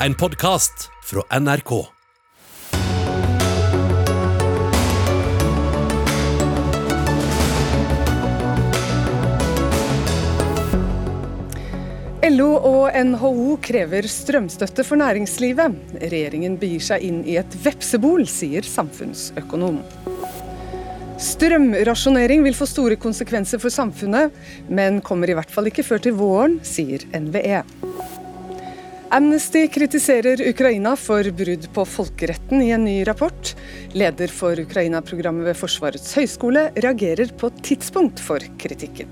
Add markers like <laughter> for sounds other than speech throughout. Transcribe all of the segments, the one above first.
En podkast fra NRK. LO og NHO krever strømstøtte for næringslivet. Regjeringen begir seg inn i et vepsebol, sier samfunnsøkonom. Strømrasjonering vil få store konsekvenser for samfunnet, men kommer i hvert fall ikke før til våren, sier NVE. Amnesty kritiserer Ukraina for brudd på folkeretten i en ny rapport. Leder for Ukraina-programmet ved Forsvarets høgskole reagerer på tidspunkt for kritikken.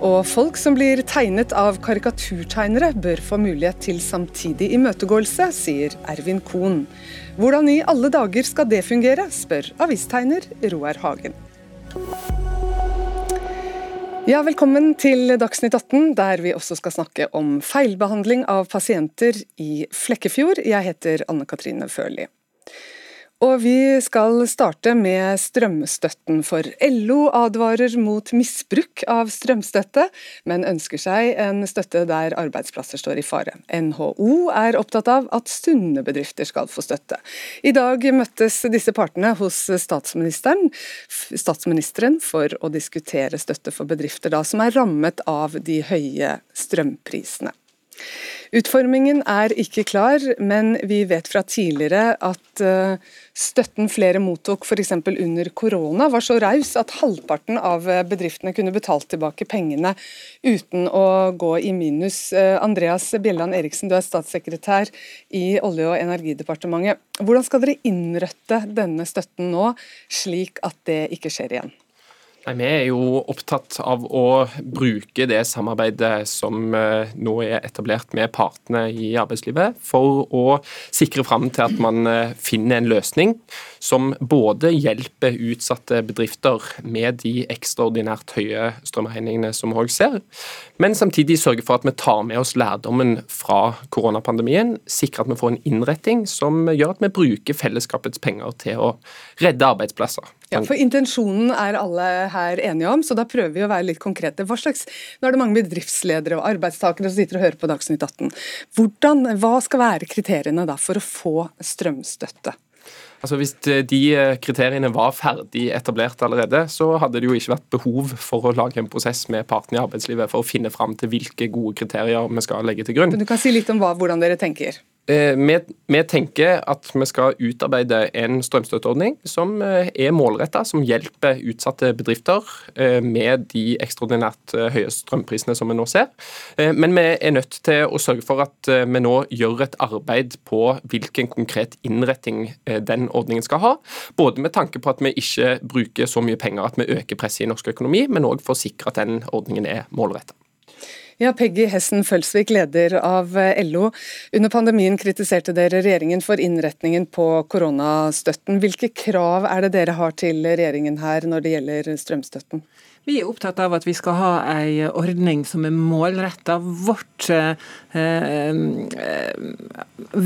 Og folk som blir tegnet av karikaturtegnere, bør få mulighet til samtidig imøtegåelse, sier Ervin Kohn. Hvordan i alle dager skal det fungere, spør avistegner Roar Hagen. Ja, Velkommen til Dagsnytt 18, der vi også skal snakke om feilbehandling av pasienter i Flekkefjord. Jeg heter Anne Katrine Førli. Og vi skal starte med strømstøtten, for LO advarer mot misbruk av strømstøtte, men ønsker seg en støtte der arbeidsplasser står i fare. NHO er opptatt av at sunne bedrifter skal få støtte. I dag møttes disse partene hos statsministeren, statsministeren for å diskutere støtte for bedrifter da, som er rammet av de høye strømprisene. Utformingen er ikke klar, men vi vet fra tidligere at eh, støtten flere mottok f.eks. under korona var så raus at halvparten av bedriftene kunne betalt tilbake pengene uten å gå i minus. Eh, Andreas Bjelland Eriksen, du er statssekretær i Olje- og energidepartementet. Hvordan skal dere innrette denne støtten nå, slik at det ikke skjer igjen? Nei, Vi er jo opptatt av å bruke det samarbeidet som eh, nå er etablert med partene i arbeidslivet, for å sikre fram til at man eh, finner en løsning som både hjelper utsatte bedrifter med de ekstraordinært høye strømregningene som vi òg ser, men samtidig sørger for at vi tar med oss lærdommen fra koronapandemien, sikrer at vi får en innretting som gjør at vi bruker fellesskapets penger til å redde arbeidsplasser. Ja, for Intensjonen er alle her enige om, så da prøver vi å være litt konkrete. Hva slags, nå er det mange bedriftsledere og arbeidstakere som sitter og hører på Dagsnytt 18. Hvordan, hva skal være kriteriene da for å få strømstøtte? Altså Hvis de kriteriene var ferdig etablert allerede, så hadde det jo ikke vært behov for å lage en prosess med partene i arbeidslivet for å finne fram til hvilke gode kriterier vi skal legge til grunn. Men du kan si litt om hva, hvordan dere tenker? Eh, vi, tenker at vi skal utarbeide en strømstøtteordning som eh, er målretta, som hjelper utsatte bedrifter eh, med de ekstraordinært høye strømprisene som vi nå ser. Men vi er nødt til å sørge for at vi nå gjør et arbeid på hvilken konkret innretting den ordningen skal ha. Både med tanke på at vi ikke bruker så mye penger at vi øker presset i norsk økonomi, men òg for å sikre at den ordningen er målretta. Ja, Peggy Hessen Følsvik, leder av LO. Under pandemien kritiserte dere regjeringen for innretningen på koronastøtten. Hvilke krav er det dere har til regjeringen her når det gjelder strømstøtten? Vi er opptatt av at vi skal ha en ordning som er målretta. Vårt eh, eh,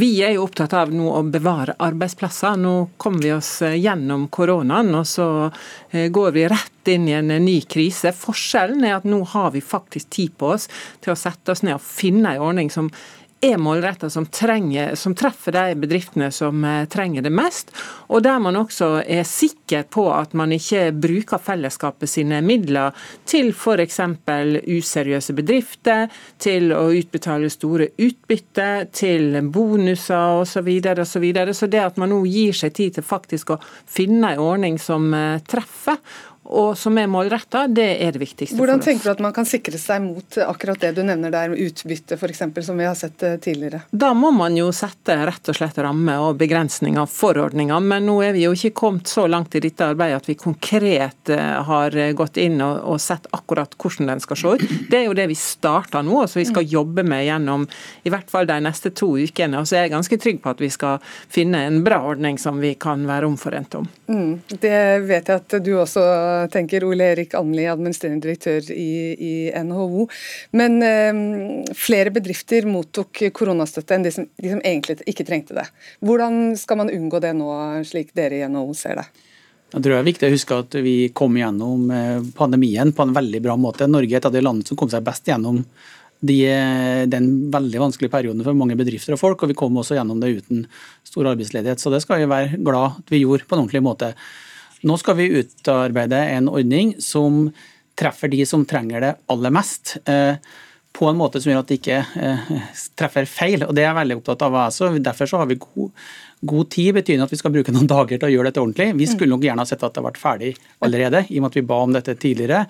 Vi er jo opptatt av nå å bevare arbeidsplasser. Nå kommer vi oss gjennom koronaen, og så eh, går vi rett inn i en ny krise. Forskjellen er at nå har vi faktisk tid på oss til å sette oss ned og finne en ordning som er målretta, som, som, treffer de bedriftene som eh, trenger det mest. Og der man også er sikker på at man ikke bruker fellesskapet sine midler til f.eks. useriøse bedrifter, til å utbetale store utbytte, til bonuser osv. Så, videre, og så, videre. så det at man nå gir seg tid til faktisk å finne en ordning som eh, treffer, og som er målretta, det er det viktigste Hvordan tenker du at man kan sikre seg mot akkurat det du nevner der, utbytte f.eks., som vi har sett eh, tidligere? Da må man jo sette rett og slett rammer og begrensninger for ordninga, men nå er vi jo ikke kommet så langt i dette arbeidet at vi konkret eh, har gått inn og, og sett akkurat hvordan den skal se ut. Det er jo det vi starter nå, og så vi skal jobbe med gjennom i hvert fall de neste to ukene. Og så er jeg ganske trygg på at vi skal finne en bra ordning som vi kan være omforent om. Mm, det vet jeg at du også tenker Ole Erik Almli, administrerende direktør i, i NHO. Men eh, flere bedrifter mottok koronastøtte enn de som, de som egentlig ikke trengte det. Hvordan skal man unngå det nå, slik dere i NHO ser det? Jeg tror det er viktig å huske at vi kom gjennom eh, pandemien på en veldig bra måte. Norge er et av de landene som kom seg best gjennom de, den veldig vanskelige perioden for mange bedrifter og folk, og vi kom også gjennom det uten stor arbeidsledighet. Så det skal vi være glad at vi gjorde på en ordentlig måte. Nå skal vi utarbeide en ordning som treffer de som trenger det aller mest. Eh, på en måte som gjør at det ikke eh, treffer feil. og Det er jeg veldig opptatt av. Altså. Derfor har vi god, god tid, betyr at vi skal bruke noen <laughs> dager til å gjøre dette ordentlig. Vi skulle nok gjerne sett at det vært ferdig allerede, i og med at vi ba om dette tidligere.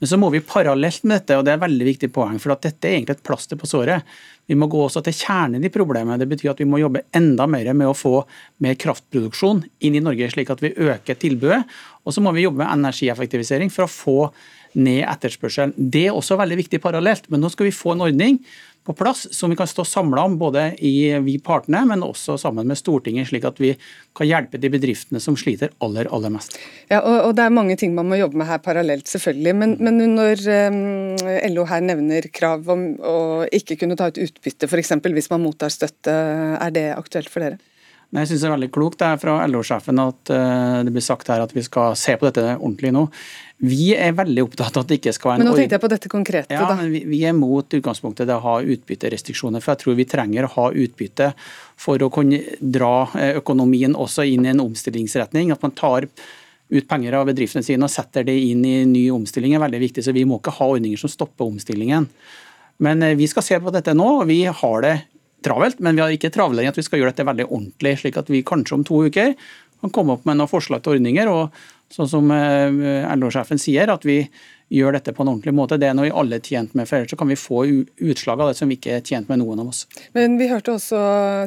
Men så må vi parallelt med dette, og det er et veldig viktig poeng, for at dette er egentlig et plaster på såret. Vi må gå også til kjernen i problemet. Det betyr at vi må jobbe enda mer med å få mer kraftproduksjon inn i Norge, slik at vi øker tilbudet. Og så må vi jobbe med energieffektivisering for å få ned etterspørselen. Det er også veldig viktig parallelt, men nå skal vi få en ordning på plass som vi kan stå samla om, både i vi partene, men også sammen med Stortinget, slik at vi kan hjelpe de bedriftene som sliter aller, aller mest. Ja, og, og Det er mange ting man må jobbe med her parallelt, selvfølgelig. Men, men når um, LO her nevner krav om å ikke kunne ta ut utbytte, f.eks. hvis man mottar støtte, er det aktuelt for dere? Men jeg synes Det er veldig klokt det er fra LO-sjefen at uh, det blir sagt her at vi skal se på dette ordentlig nå. Vi er veldig opptatt av at det ikke skal være en Men nå tenkte jeg på dette konkrete, ja, da. Men vi, vi er mot utgangspunktet det å ha utbytterestriksjoner. For jeg tror vi trenger å ha utbytte for å kunne dra eh, økonomien også inn i en omstillingsretning. At man tar ut penger av bedriftene sine og setter det inn i ny omstilling er veldig viktig. Så vi må ikke ha ordninger som stopper omstillingen. Men eh, vi skal se på dette nå. og Vi har det travelt, men vi har ikke travlere at vi skal gjøre dette veldig ordentlig. Slik at vi kanskje om to uker kan komme opp med noen forslag til ordninger. og sånn som eh, LO-sjefen sier, at vi gjør dette på en ordentlig måte. Det er noe vi alle er tjent med, for ellers så kan vi få utslag av det som vi ikke er tjent med noen av oss. Men vi hørte også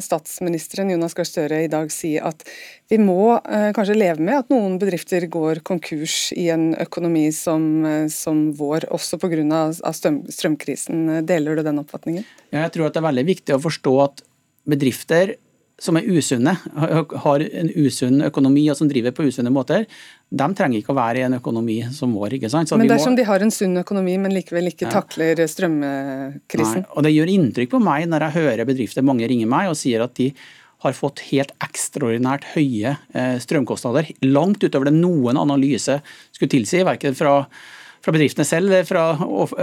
statsministeren Jonas Gahr Støre i dag si at vi må eh, kanskje leve med at noen bedrifter går konkurs i en økonomi som, eh, som vår, også pga. Strøm, strømkrisen. Deler du den oppfatningen? Ja, jeg tror at det er veldig viktig å forstå at bedrifter som er usunne, har en usunn økonomi og som driver på usunne måter, de trenger ikke å være i en økonomi som vår. ikke sant? Så men dersom må... de har en sunn økonomi, men likevel ikke ja. takler strømkrisen? Nei, og Det gjør inntrykk på meg når jeg hører bedrifter, mange ringer meg og sier at de har fått helt ekstraordinært høye eh, strømkostnader. Langt utover det noen analyse skulle tilsi, verken fra fra bedriftene selv, fra,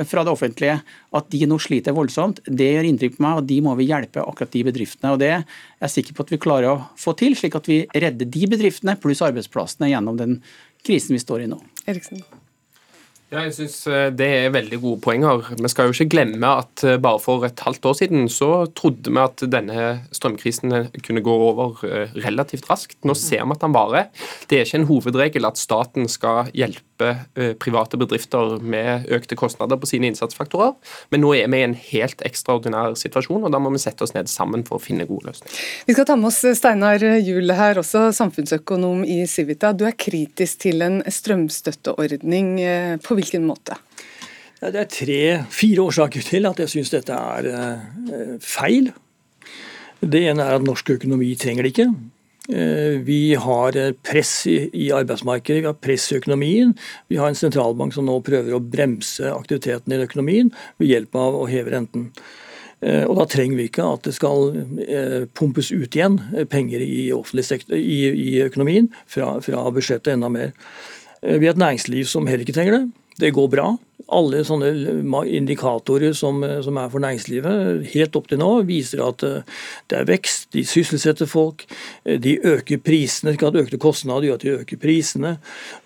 fra, det offentlige, at de nå sliter voldsomt. Det gjør inntrykk på meg, og de må vi hjelpe akkurat de bedriftene. og Det er jeg sikker på at vi klarer å få til, slik at vi redder de bedriftene pluss arbeidsplassene gjennom den krisen vi står i nå. Eriksen. Ja, jeg synes eh, Det er veldig gode poenger. Vi skal jo ikke glemme at eh, bare for et halvt år siden så trodde vi at denne strømkrisen kunne gå over eh, relativt raskt. Nå ser vi at den varer. Det er ikke en hovedregel at staten skal hjelpe private bedrifter med økte kostnader på sine innsatsfaktorer, men nå er vi i en helt ekstraordinær situasjon, og da må vi sette oss ned sammen for å finne gode løsninger. Vi skal ta med oss Steinar Juel her, også samfunnsøkonom i Civita. Du er kritisk til en strømstøtteordning. På hvilken måte? Det er tre-fire årsaker til at jeg syns dette er eh, feil. Det ene er at norsk økonomi trenger det ikke. Eh, vi har press i arbeidsmarkedet, vi har press i økonomien. Vi har en sentralbank som nå prøver å bremse aktiviteten i økonomien ved hjelp av å heve renten. Eh, og Da trenger vi ikke at det skal pumpes ut igjen penger i, sektor, i, i økonomien fra, fra budsjettet enda mer. Vi har et næringsliv som heller ikke trenger det. Det går bra. Alle sånne indikatorer som, som, er for næringslivet helt opp til nå, viser at eh, det er vekst, de sysselsetter folk, eh, de øker prisene. Ikke at økte kostnader gjør at de øker prisene.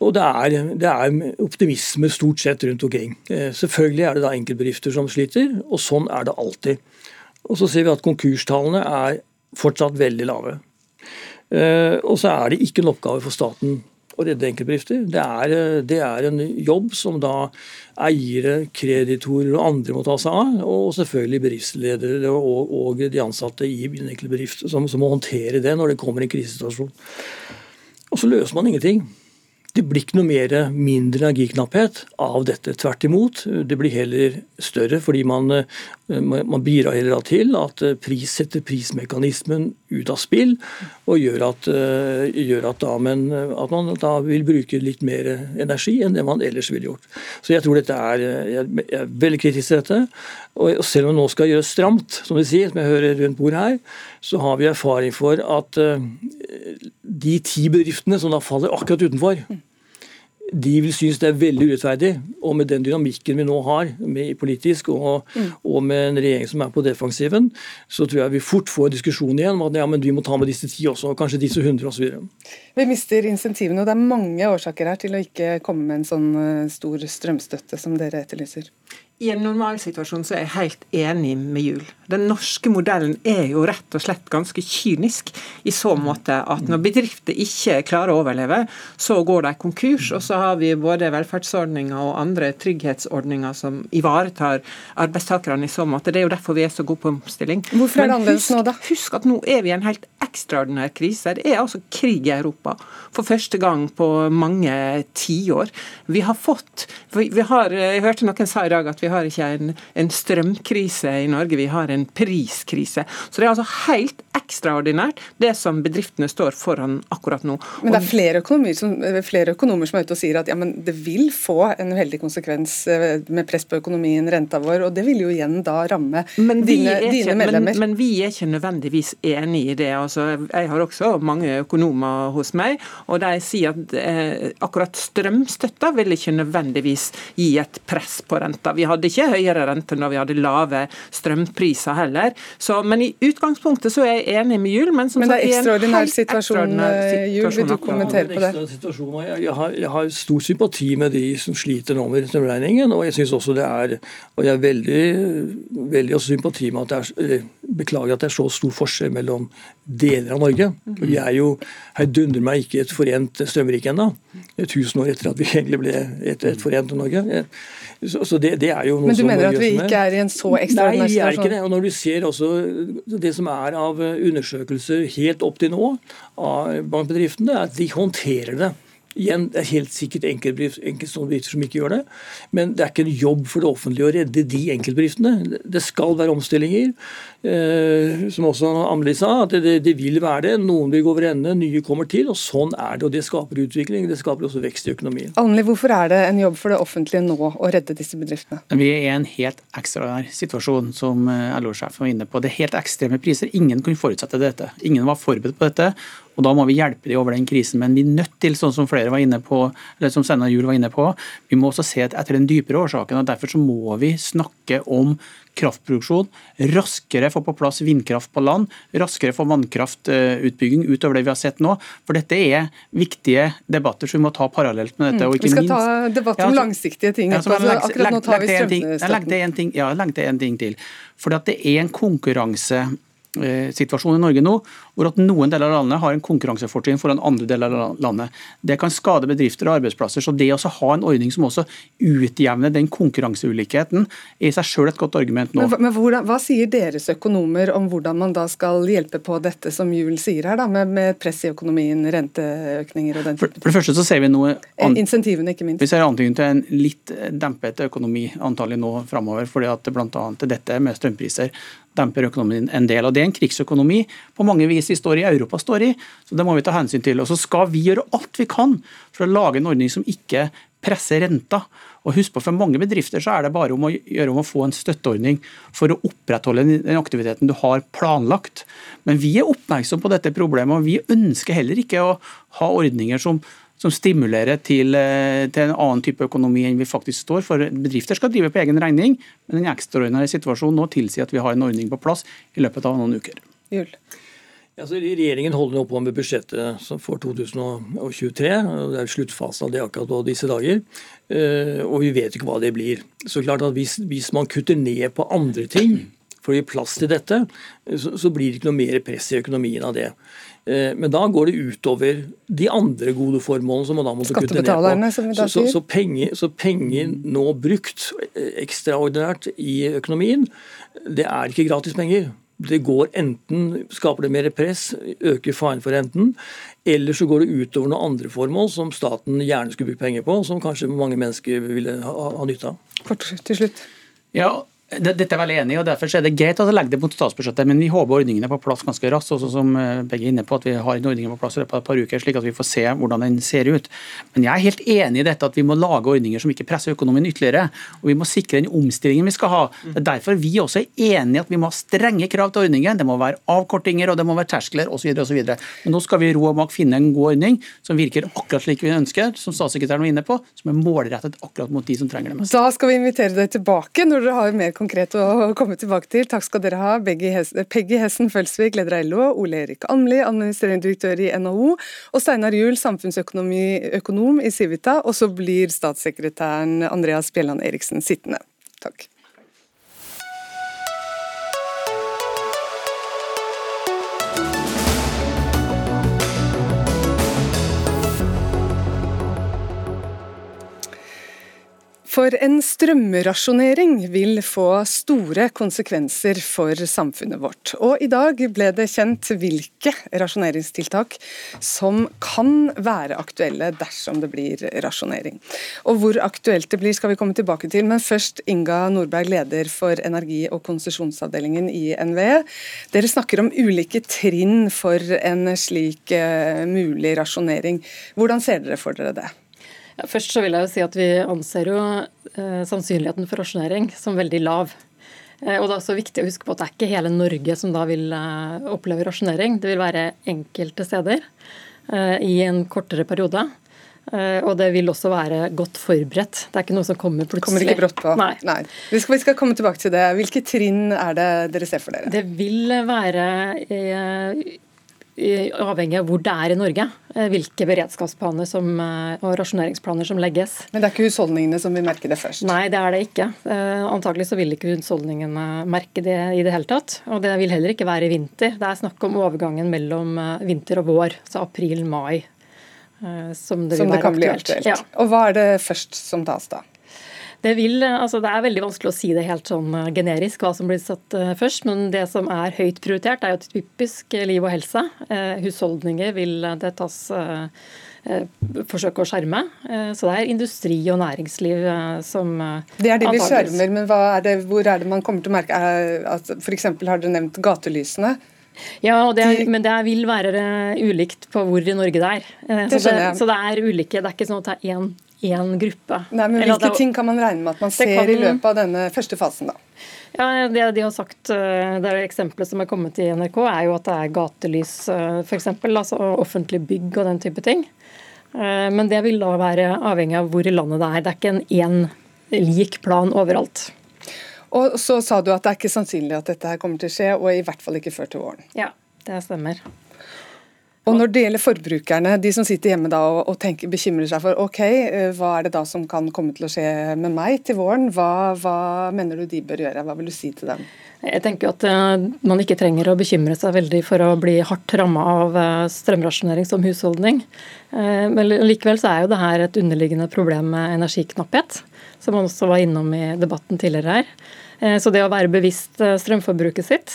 Og det er, det er optimisme stort sett rundt omkring. Eh, selvfølgelig er det da enkeltbedrifter som sliter, og sånn er det alltid. Og så ser vi at konkurstallene er fortsatt veldig lave. Og så er det ikke en oppgave for staten å redde enkeltbedrifter. Det er, det er, en jobb som da eiere, kreditorer og andre må ta seg av. Og selvfølgelig bedriftsledere og, og de ansatte i den enkelte bedrift som, som, må håndtere det når det kommer en krisesituasjon. Og så løser man ingenting. Det blir ikke noe mer mindre energiknapphet av dette. Tvert imot. Det blir heller større, fordi man, eh, man bidrar heller til at eh, pris setter prismekanismen ut av spill, og gjør at, eh, gjør at, da, men, at man da vil bruke litt mer energi enn det man ellers ville gjort. Så jeg tror dette er, jeg er veldig kritisk til dette. Og selv om det nå skal gjøres stramt, som de sier, som jeg hører rundt bordet her, så har vi erfaring for at de ti bedriftene som da faller akkurat utenfor, de vil synes det er veldig urettferdig. Og med den dynamikken vi nå har med politisk, og, mm. og, med en regjering som er på defensiven, så tror jeg vi fort får diskusjon igjen om at ja, men vi må ta med disse ti også, og kanskje disse hundre osv. Vi mister insentivene, og det er mange årsaker her til å ikke komme med en sånn eh, stor strømstøtte som dere etterlyser. I en normalsituasjon så er jeg helt enig med Jul. Den norske modellen er jo rett og slett ganske kynisk i så måte at når bedrifter ikke klarer å overleve, så går de konkurs. Og så har vi både velferdsordninger og andre trygghetsordninger som ivaretar arbeidstakerne i så måte. Det er jo derfor vi er så gode på omstilling. Hvorfor er det annerledes nå, da? Husk at nå er vi i en helt ekstraordinær krise. Det er altså krig i Europa for første gang på mange tiår. Vi har fått vi har, Jeg hørte noen sa i dag at vi har ikke en, en, strømkrise i Norge, vi har en priskrise. Så det er altså helt ekstraordinært det som bedriftene står foran akkurat nå. Men det er flere økonomer som, flere økonomer som er ute og sier at ja, det vil få en veldig konsekvens eh, med press på økonomien, renta vår, og det vil jo igjen da ramme dine, dine, medlemmer. Men, men, vi er ikke nødvendigvis enig i det. Altså, jeg har også mange økonomer hos meg, og de sier at eh, akkurat strømstøtta vil ikke nødvendigvis gi et press på renta. Vi hadde ikke høyere rente når vi hadde lave strømpriser heller. Så, men i utgangspunktet så er jeg enig med Jul. Men, som men det er ekstraordinær situasjon, eh, Jul. Vil du kommentere på det? Jeg har, jeg har, stor sympati med de som sliter nå med strømregningen. Og jeg synes også det er og jeg er veldig, veldig også sympati med at det er, beklager at det er så stor forskjell mellom deler av Norge. Vi er jo heidundrer meg ikke et forent strømrike ennå. Tusen år etter at vi egentlig ble et, et forent Norge. Så, så det, det, er jo noe Men du mener at vi ikke er i en så ekstraordinær situasjon? Nei, vi er ikke det. Og når du ser også det som er av undersøkelser helt opp til nå av bankbedriftene, er at de håndterer det. Igjen, Det er helt sikkert enkeltstående som ikke gjør det, men det er ikke en jobb for det offentlige å redde de enkeltbedriftene. Det skal være omstillinger. Eh, som også Amelie sa, at det, det, vil være det. Noen vil gå over ende, nye kommer til. og Sånn er det. og Det skaper utvikling. Det skaper også vekst i økonomien. Anneli, hvorfor er det en jobb for det offentlige nå å redde disse bedriftene? Vi er i en helt ekstraordinær situasjon, som eh, LO-sjefen var inne på. Det er helt ekstreme priser. Ingen kunne forutsette dette. Ingen var forberedt på dette. Og Da må vi hjelpe dem over den krisen. Men vi er nødt til, sånn som flere var inne på, eller som Steinar Juel var inne på, vi må også se etter den dypere årsaken. og Derfor så må vi snakke om kraftproduksjon, raskere få på plass vindkraft på land, raskere få vannkraftutbygging utover det vi har sett nå. For dette er viktige debatter som vi må ta parallelt med dette. Mm. vi skal minst, ta debatt om ja, langsiktige ting. Ja, altså, legg, akkurat nå tar vi strømstøtten. Ja, legg det en ting til. For det er en konkurranse Eh, situasjon i Norge nå, hvor at noen deler av landet har en konkurransefortrinn foran andre deler av landet. Det kan skade bedrifter og arbeidsplasser. så Det å ha en ordning som også utjevner den konkurranseulikheten, er i seg selv et godt argument nå. Men, men hvordan, Hva sier deres økonomer om hvordan man da skal hjelpe på dette som Juel sier her, da, med, med, press i økonomien, renteøkninger og den type ting? For, det første så ser vi noe an... Insentivene, ikke minst. Vi ser antydning til en litt dempet økonomi antagelig nå framover, fordi at bl.a. dette med strømpriser demper økonomien en del. og Det er en krigsøkonomi på mange vis vi står i, Europa står i, så det må vi ta hensyn til. Og Så skal vi gjøre alt vi kan for å lage en ordning som ikke presser renta. Og husk på, For mange bedrifter så er det bare om å gjøre om å få en støtteordning for å opprettholde den aktiviteten du har planlagt. Men vi er oppmerksom på dette problemet, og vi ønsker heller ikke å ha ordninger som som stimulerer til, eh, til, en annen type økonomi enn vi faktisk står for. Bedrifter skal drive på egen regning, men den ekstraordinære situasjonen nå tilsier at vi har en ordning på plass i løpet av noen uker. Jul. Altså, regjeringen holder nå på med budsjettet for 2023. og Det er sluttfasen av det akkurat nå disse dager. Eh, og vi vet ikke hva det blir. Så klart at hvis, hvis man kutter ned på andre ting for å gi plass til dette, så, så blir det ikke noe mer press i økonomien av det. Eh, men da går det utover de andre gode formålene som man da måtte kutte ned på. Som vi da så, så, penger, så penger nå brukt eh, ekstraordinært i økonomien, det er ikke gratis penger. Det går enten skaper det mer press, øker faren for renten, eller så går det utover noen andre formål som staten gjerne skulle brukt penger på, som kanskje mange mennesker ville ha, ha nytte av. Kort til slutt. Ja, Dette er veldig enig og derfor er det greit at legge det mot statsbudsjettet, men vi håper ordningen er på plass ganske raskt. også som eh, begge er inne på, at Vi har en ordning på plass i løpet av et par uker, slik at vi får se hvordan den ser ut. Men jeg er helt enig i dette at vi må lage ordninger som ikke presser økonomien ytterligere. og Vi må sikre den omstillingen vi skal ha. Det er derfor vi også er enig i at vi må ha strenge krav til ordningen. Det må være avkortinger og det må være terskler osv. Nå skal vi ro og mak finne en god ordning som virker akkurat slik vi ønsker, som statssekretæren var inne på, som er målrettet akkurat mot de som trenger det mest. Da skal vi invitere deg tilbake når dere har mer konkret å komme tilbake til. Takk skal dere ha, Peggy Hessen Følsvik, leder av LO, Ole Erik Almli, administrerende direktør i NHO, og Steinar Juel, samfunnsøkonom i Civita. Og så blir statssekretæren Andreas Bjelland Eriksen sittende. Takk. For en strømrasjonering vil få store konsekvenser for samfunnet vårt. Og i dag ble det kjent hvilke rasjoneringstiltak som kan være aktuelle dersom det blir rasjonering. Og hvor aktuelt det blir skal vi komme tilbake til, men først Inga Nordberg, leder for energi- og konsesjonsavdelingen i NVE. Dere snakker om ulike trinn for en slik uh, mulig rasjonering. Hvordan ser dere for dere det? Ja, først så vil jeg jo si at Vi anser jo eh, sannsynligheten for rasjonering som veldig lav. Eh, og Det er også viktig å huske på at det er ikke hele Norge som da vil eh, oppleve rasjonering. Det vil være enkelte steder eh, i en kortere periode. Eh, og det vil også være godt forberedt. Det er ikke noe som kommer plutselig. Kommer ikke brått på. Nei. Nei. Vi, skal, vi, skal, komme tilbake til det. Hvilke trinn er det dere ser for dere? Det vil være eh, avhengig av hvor det er i Norge, eh, hvilke beredskapsplaner som, eh, og rasjoneringsplaner som legges. Men det er ikke husholdningene som vil merke det først? Nei, det er det ikke. Antakelig så vil ikke husholdningene merke det i det hele tatt. Og det vil heller ikke være i vinter. Det er snakk om overgangen mellom vinter og vår, så april-mai. Som det vil som det være kan aktuelt. Bli aktuelt. Ja. Og hva er det først som tas da? Det, vil, altså det, er veldig vanskelig å si det helt sånn eh, generisk hva som blir satt eh, først, men det som er høyt prioritert, er jo typisk liv og helse. Eh, husholdninger vil det tas forsøke å skjerme. Så det er industri og næringsliv som Det er det vi skjermer, men er det, hvor er det man kommer til å merke at F.eks. har dere nevnt gatelysene. Ja, det er, men det vil være ulikt på hvor i Norge det er. Det så, det, så, det, er ulike. Det er ikke sånn at det er én én gruppe. Nei, men Hvilke det, ting kan man regne med at man ser kan, i løpet av denne første fasen? da? Ja, Det de har sagt, eh, det er eksempelet som er kommet i NRK, er jo at det er gatelys eh, f.eks. Altså offentlige bygg og den type ting. Eh, men det vil da være avhengig av hvor i landet det er. Det er ikke en én lik plan overalt. Og så sa du at det er ikke sannsynlig at dette her kommer til å skje, og i hvert fall ikke før til våren. Ja, det stemmer. Og Når det gjelder forbrukerne, de som sitter hjemme da og, og tenker, bekymrer seg for ok, eh, hva er det da som kan komme til å skje med meg til våren, hva, hva mener du de bør gjøre, hva vil du si til dem? Jeg tenker at uh, Man ikke trenger å bekymre seg veldig for å bli hardt ramma av uh, strømrasjonering som husholdning. Men likevel så er jo det her et underliggende problem med energiknapphet, som man også var innom i debatten tidligere her. Så det å være bevisst strømforbruket sitt,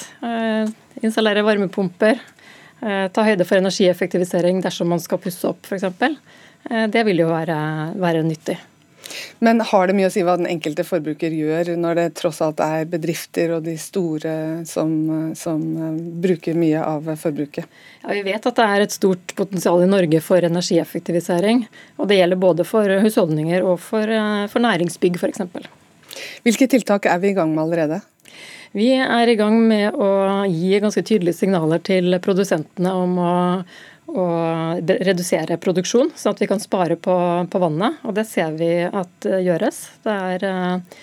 installere varmepumper, Eh, ta høyde for energieffektivisering dersom man skal pusse opp f.eks. Eh, det vil jo være, være nyttig. Men har det mye å si hva den enkelte forbruker gjør, når det tross alt er bedrifter og de store som, som eh, bruker mye av forbruket? Ja, Vi vet at det er et stort potensial i Norge for energieffektivisering. og Det gjelder både for husholdninger og for, for næringsbygg f.eks. Hvilke tiltak er vi i gang med allerede? Vi er i gang med å gi ganske tydelige signaler til produsentene om å, å redusere produksjon, sånn at vi kan spare på, på, vannet. Og det ser vi at gjøres. Det er eh,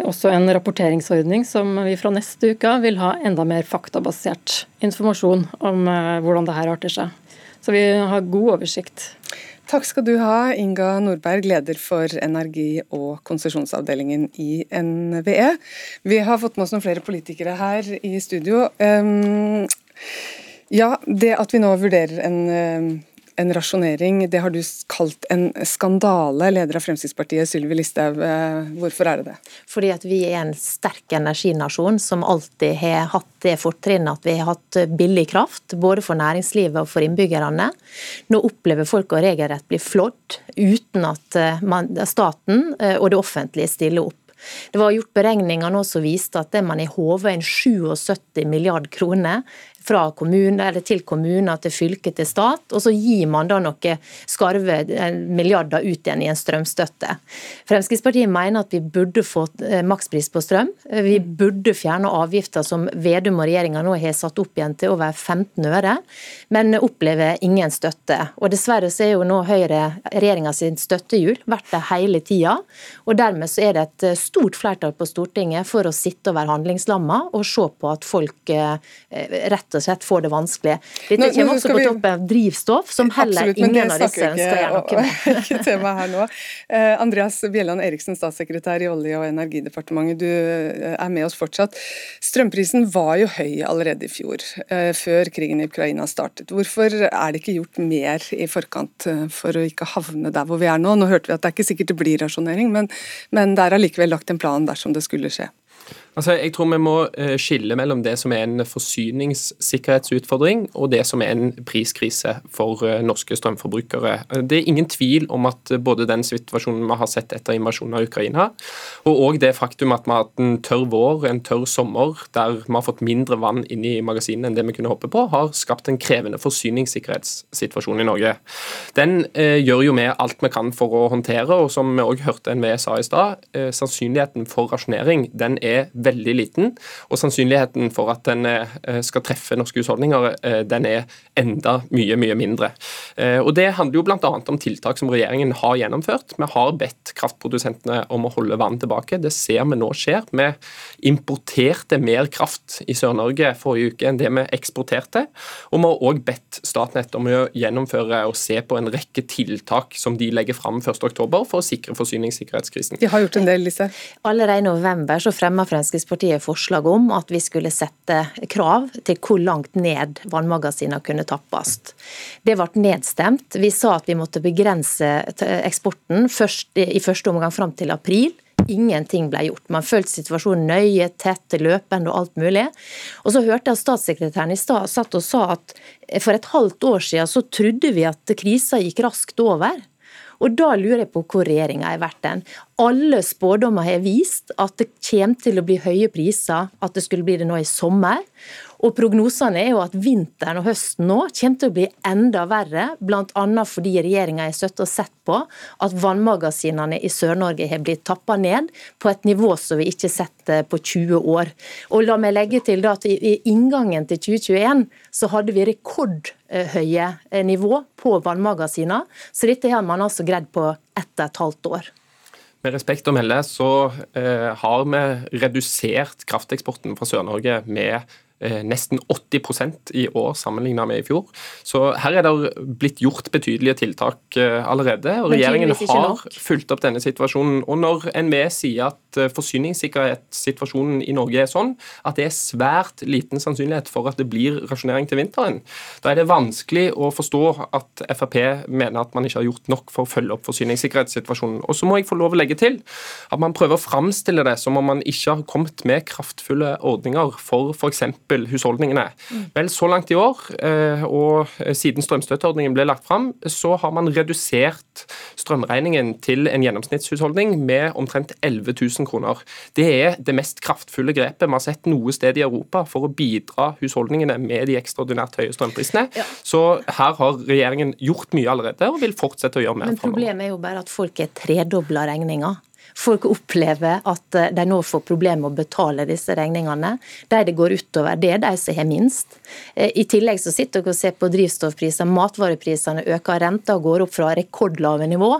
også en rapporteringsordning som vi fra neste uke vil ha enda mer faktabasert informasjon om eh, hvordan det her arter seg. Så vi har god oversikt. Takk skal du ha, Inga Nordberg, leder for energi- og konsesjonsavdelingen i NVE. Vi har fått med oss noen flere politikere her i studio. Um, ja, det at vi nå vurderer en um, en rasjonering. Det har du kalt en skandale, leder av Fremskrittspartiet Sylvi Listhaug. Eh, hvorfor er det det? Fordi at vi er en sterk energinasjon som alltid har hatt det fortrinnet at vi har hatt billig kraft, både for næringslivet og for innbyggerne. Nå opplever folk å regelrett bli flådd uten at eh, man, staten eh, og det offentlige stiller opp. Det var gjort beregninger nå som viste at det man har håvet inn 77 milliard kroner fra kommune, eller til kommuner, til fylke, til stat. Og så gir man da noen skarve eh, milliarder ut igjen i en strømstøtte. Fremskrittspartiet mener at vi burde fått eh, makspris på strøm. Vi burde fjerne avgifter som Vedum og regjeringa nå har satt opp igjen til over 15 øre, men opplever ingen støtte. Og dessverre så er jo nå Høyre regjeringa sin støttehjul vært det hele tida. Og dermed så er det et eh, stort flertall på Stortinget for å sitte og være handlingslamma og se på at folk rett rett og slett får det vanskelig. Dette nå, kommer også på vi... toppen av drivstoff, som heller Absolutt, ingen av disse ønsker å gjøre noe med. <laughs> tema her nå. Uh, Andreas Bjelland Eriksen, statssekretær i Olje- og energidepartementet, du uh, er med oss fortsatt. Strømprisen var jo høy allerede i fjor, uh, før krigen i Ukraina startet. Hvorfor er det ikke gjort mer i forkant for å ikke havne der hvor vi er nå? Nå hørte vi at det er ikke sikkert det blir rasjonering, men, men det er allikevel lagt en plan dersom det skulle skje. Altså, jeg tror vi må eh, skille mellom det som er en forsyningssikkerhetsutfordring og det som er en priskrise for eh, norske strømforbrukere. Det er ingen tvil om at både den situasjonen vi har sett etter invasjonen av Ukraina, og òg det faktum at vi har hatt en tørr vår, en tørr sommer, der vi har fått mindre vann inn i magasinene enn det vi kunne håpe på, har skapt en krevende forsyningssikkerhetssituasjon i Norge. Den eh, gjør jo vi alt vi kan for å håndtere, og som vi òg hørte NVE sa i stad, eh, sannsynligheten for rasjonering den er veldig liten. Og sannsynligheten for at den eh, skal treffe norske husholdninger, eh, den er enda mye, mye mindre. Eh, og Det handler jo bl.a. om tiltak som regjeringen har gjennomført. Vi har bedt kraftprodusentene om å holde vann tilbake. Det ser vi nå skjer. Vi importerte mer kraft i Sør-Norge forrige uke enn det vi eksporterte. Og vi har òg bedt Statnett om å gjennomføre og se på en rekke tiltak som de legger fram 1.10 for å sikre forsyningssikkerhetskrisen. De har gjort en del, Lise. Allerede i november så fremma Fremskrittspartiet forslag om at vi skulle sette krav til hvor langt ned vannmagasinene kunne tappes. Det ble nedstemt. Vi sa at vi måtte begrense eksporten først, i første omgang fram til april. Ingenting ble gjort. Man fulgte situasjonen nøye, tett, løpende og alt mulig. Og så hørte jeg at statssekretæren i stad satt og sa at for et halvt år siden så trodde vi at krisa gikk raskt over. Og da lurer jeg på hvor regjeringa har vært den. Alle spådommer har vist at det kommer til å bli høye priser, at det skulle bli det nå i sommer. Og Prognosene er jo at vinteren og høsten nå kommer til å bli enda verre, bl.a. fordi regjeringa har støttet og sett på at vannmagasinene i Sør-Norge har blitt tappa ned på et nivå som vi ikke har sett eh, på 20 år. Og la meg legge til at I inngangen til 2021 så hadde vi rekordhøye eh, nivå på vannmagasiner, så dette har man altså greid på ett og et halvt år. Med respekt å melde så eh, har vi redusert krafteksporten fra Sør-Norge med nesten 80% i år sammenlignet med i fjor. Så her er det blitt gjort betydelige tiltak eh, allerede. og Regjeringen har fulgt opp denne situasjonen. Og Når NVE sier at eh, forsyningssikkerhetssituasjonen i Norge er sånn at det er svært liten sannsynlighet for at det blir rasjonering til vinteren, da er det vanskelig å forstå at Frp mener at man ikke har gjort nok for å følge opp forsyningssikkerhetssituasjonen. Og så må jeg få lov å legge til at man prøver å framstille det som om man ikke har kommet med kraftfulle ordninger for f.eks husholdningene. Vel, så langt i år, eh, og siden strømstøtteordningen ble lagt fram, så har man redusert strømregningen til en gjennomsnittshusholdning med omtrent 11 000 kroner. Det er det mest kraftfulle grepet vi har sett noe sted i Europa for å bidra husholdningene med de ekstraordinært høye strømprisene. Ja. Så her har regjeringen gjort mye allerede, og vil fortsette å gjøre mer. Men problemet er jo bare at folk er tredobla regninga. Folk opplever at eh, de nå får problemer med å betale disse regningene. De det går utover, det er de som har minst. Eh, I tillegg så sitter dere og ser på drivstoffpriser, matvareprisene øker, renta går opp fra rekordlave nivå.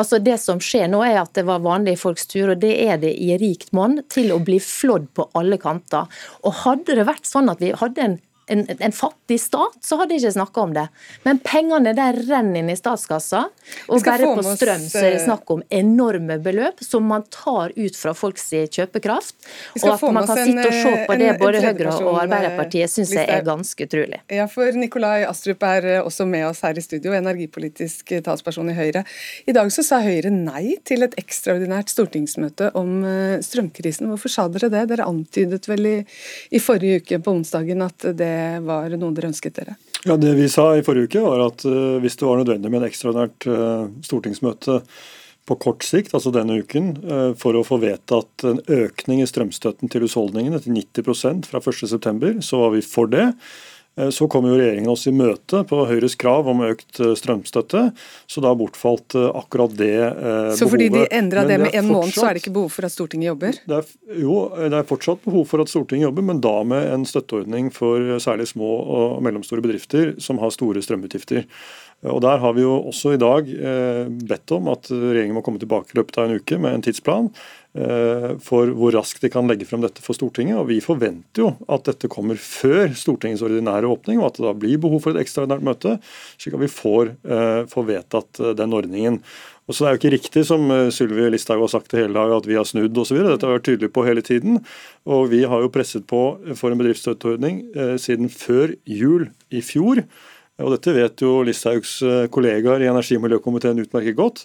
Altså Det som skjer nå, er at det var vanlige folks tur, og det er det i rikt monn, til å bli flådd på alle kanter. Og Hadde det vært sånn at vi hadde en en, en fattig stat, så hadde jeg ikke snakka om det. Men pengene der renner inn i statskassa. Og bare på strøm så er det snakk om enorme beløp som man tar ut fra folks kjøpekraft. Og at man kan sitte og se på det både Høyre og Arbeiderpartiet syns jeg er ganske utrolig. Ja, for Nikolai Astrup er eh, også med oss her i studio, energipolitisk talsperson i Høyre. I dag så sa Høyre nei til et ekstraordinært stortingsmøte om eh, strømkrisen. Hvorfor sa dere det? Dere antydet vel i, i forrige uke på onsdagen at det var noe dere ønsket dere? Ja, Det vi sa i forrige uke, var at uh, hvis det var nødvendig med en ekstraordinært uh, stortingsmøte på kort sikt, altså denne uken, eh, for å få vedtatt en økning i strømstøtten til husholdningene til 90% fra 1.9. Så var vi for det. Eh, så kom jo regjeringen oss i møte på Høyres krav om økt eh, strømstøtte, så da bortfalt akkurat det behovet. Så fordi de endra det med en måned, så er det ikke behov for at Stortinget jobber? Det er, jo, det er fortsatt behov for at Stortinget jobber, men da med en støtteordning for særlig små og mellomstore bedrifter som har store strømutgifter. Og Der har vi jo også i dag eh, bedt om at regjeringen må komme tilbake i løpet av en uke med en tidsplan eh, for hvor raskt de kan legge frem dette for Stortinget. Og Vi forventer jo at dette kommer før Stortingets ordinære åpning, og at det da blir behov for et ekstraordinært møte, slik at vi får, eh, får vedtatt den ordningen. Og så Det er jo ikke riktig som Sylvi Listhaug har sagt det hele dag, at vi har snudd osv. Dette har vært tydelig på hele tiden. Og vi har jo presset på for en bedriftsstøtteordning eh, siden før jul i fjor. Og Dette vet jo Listhaugs eh, kollegaer i energi- og miljøkomiteen utmerket godt.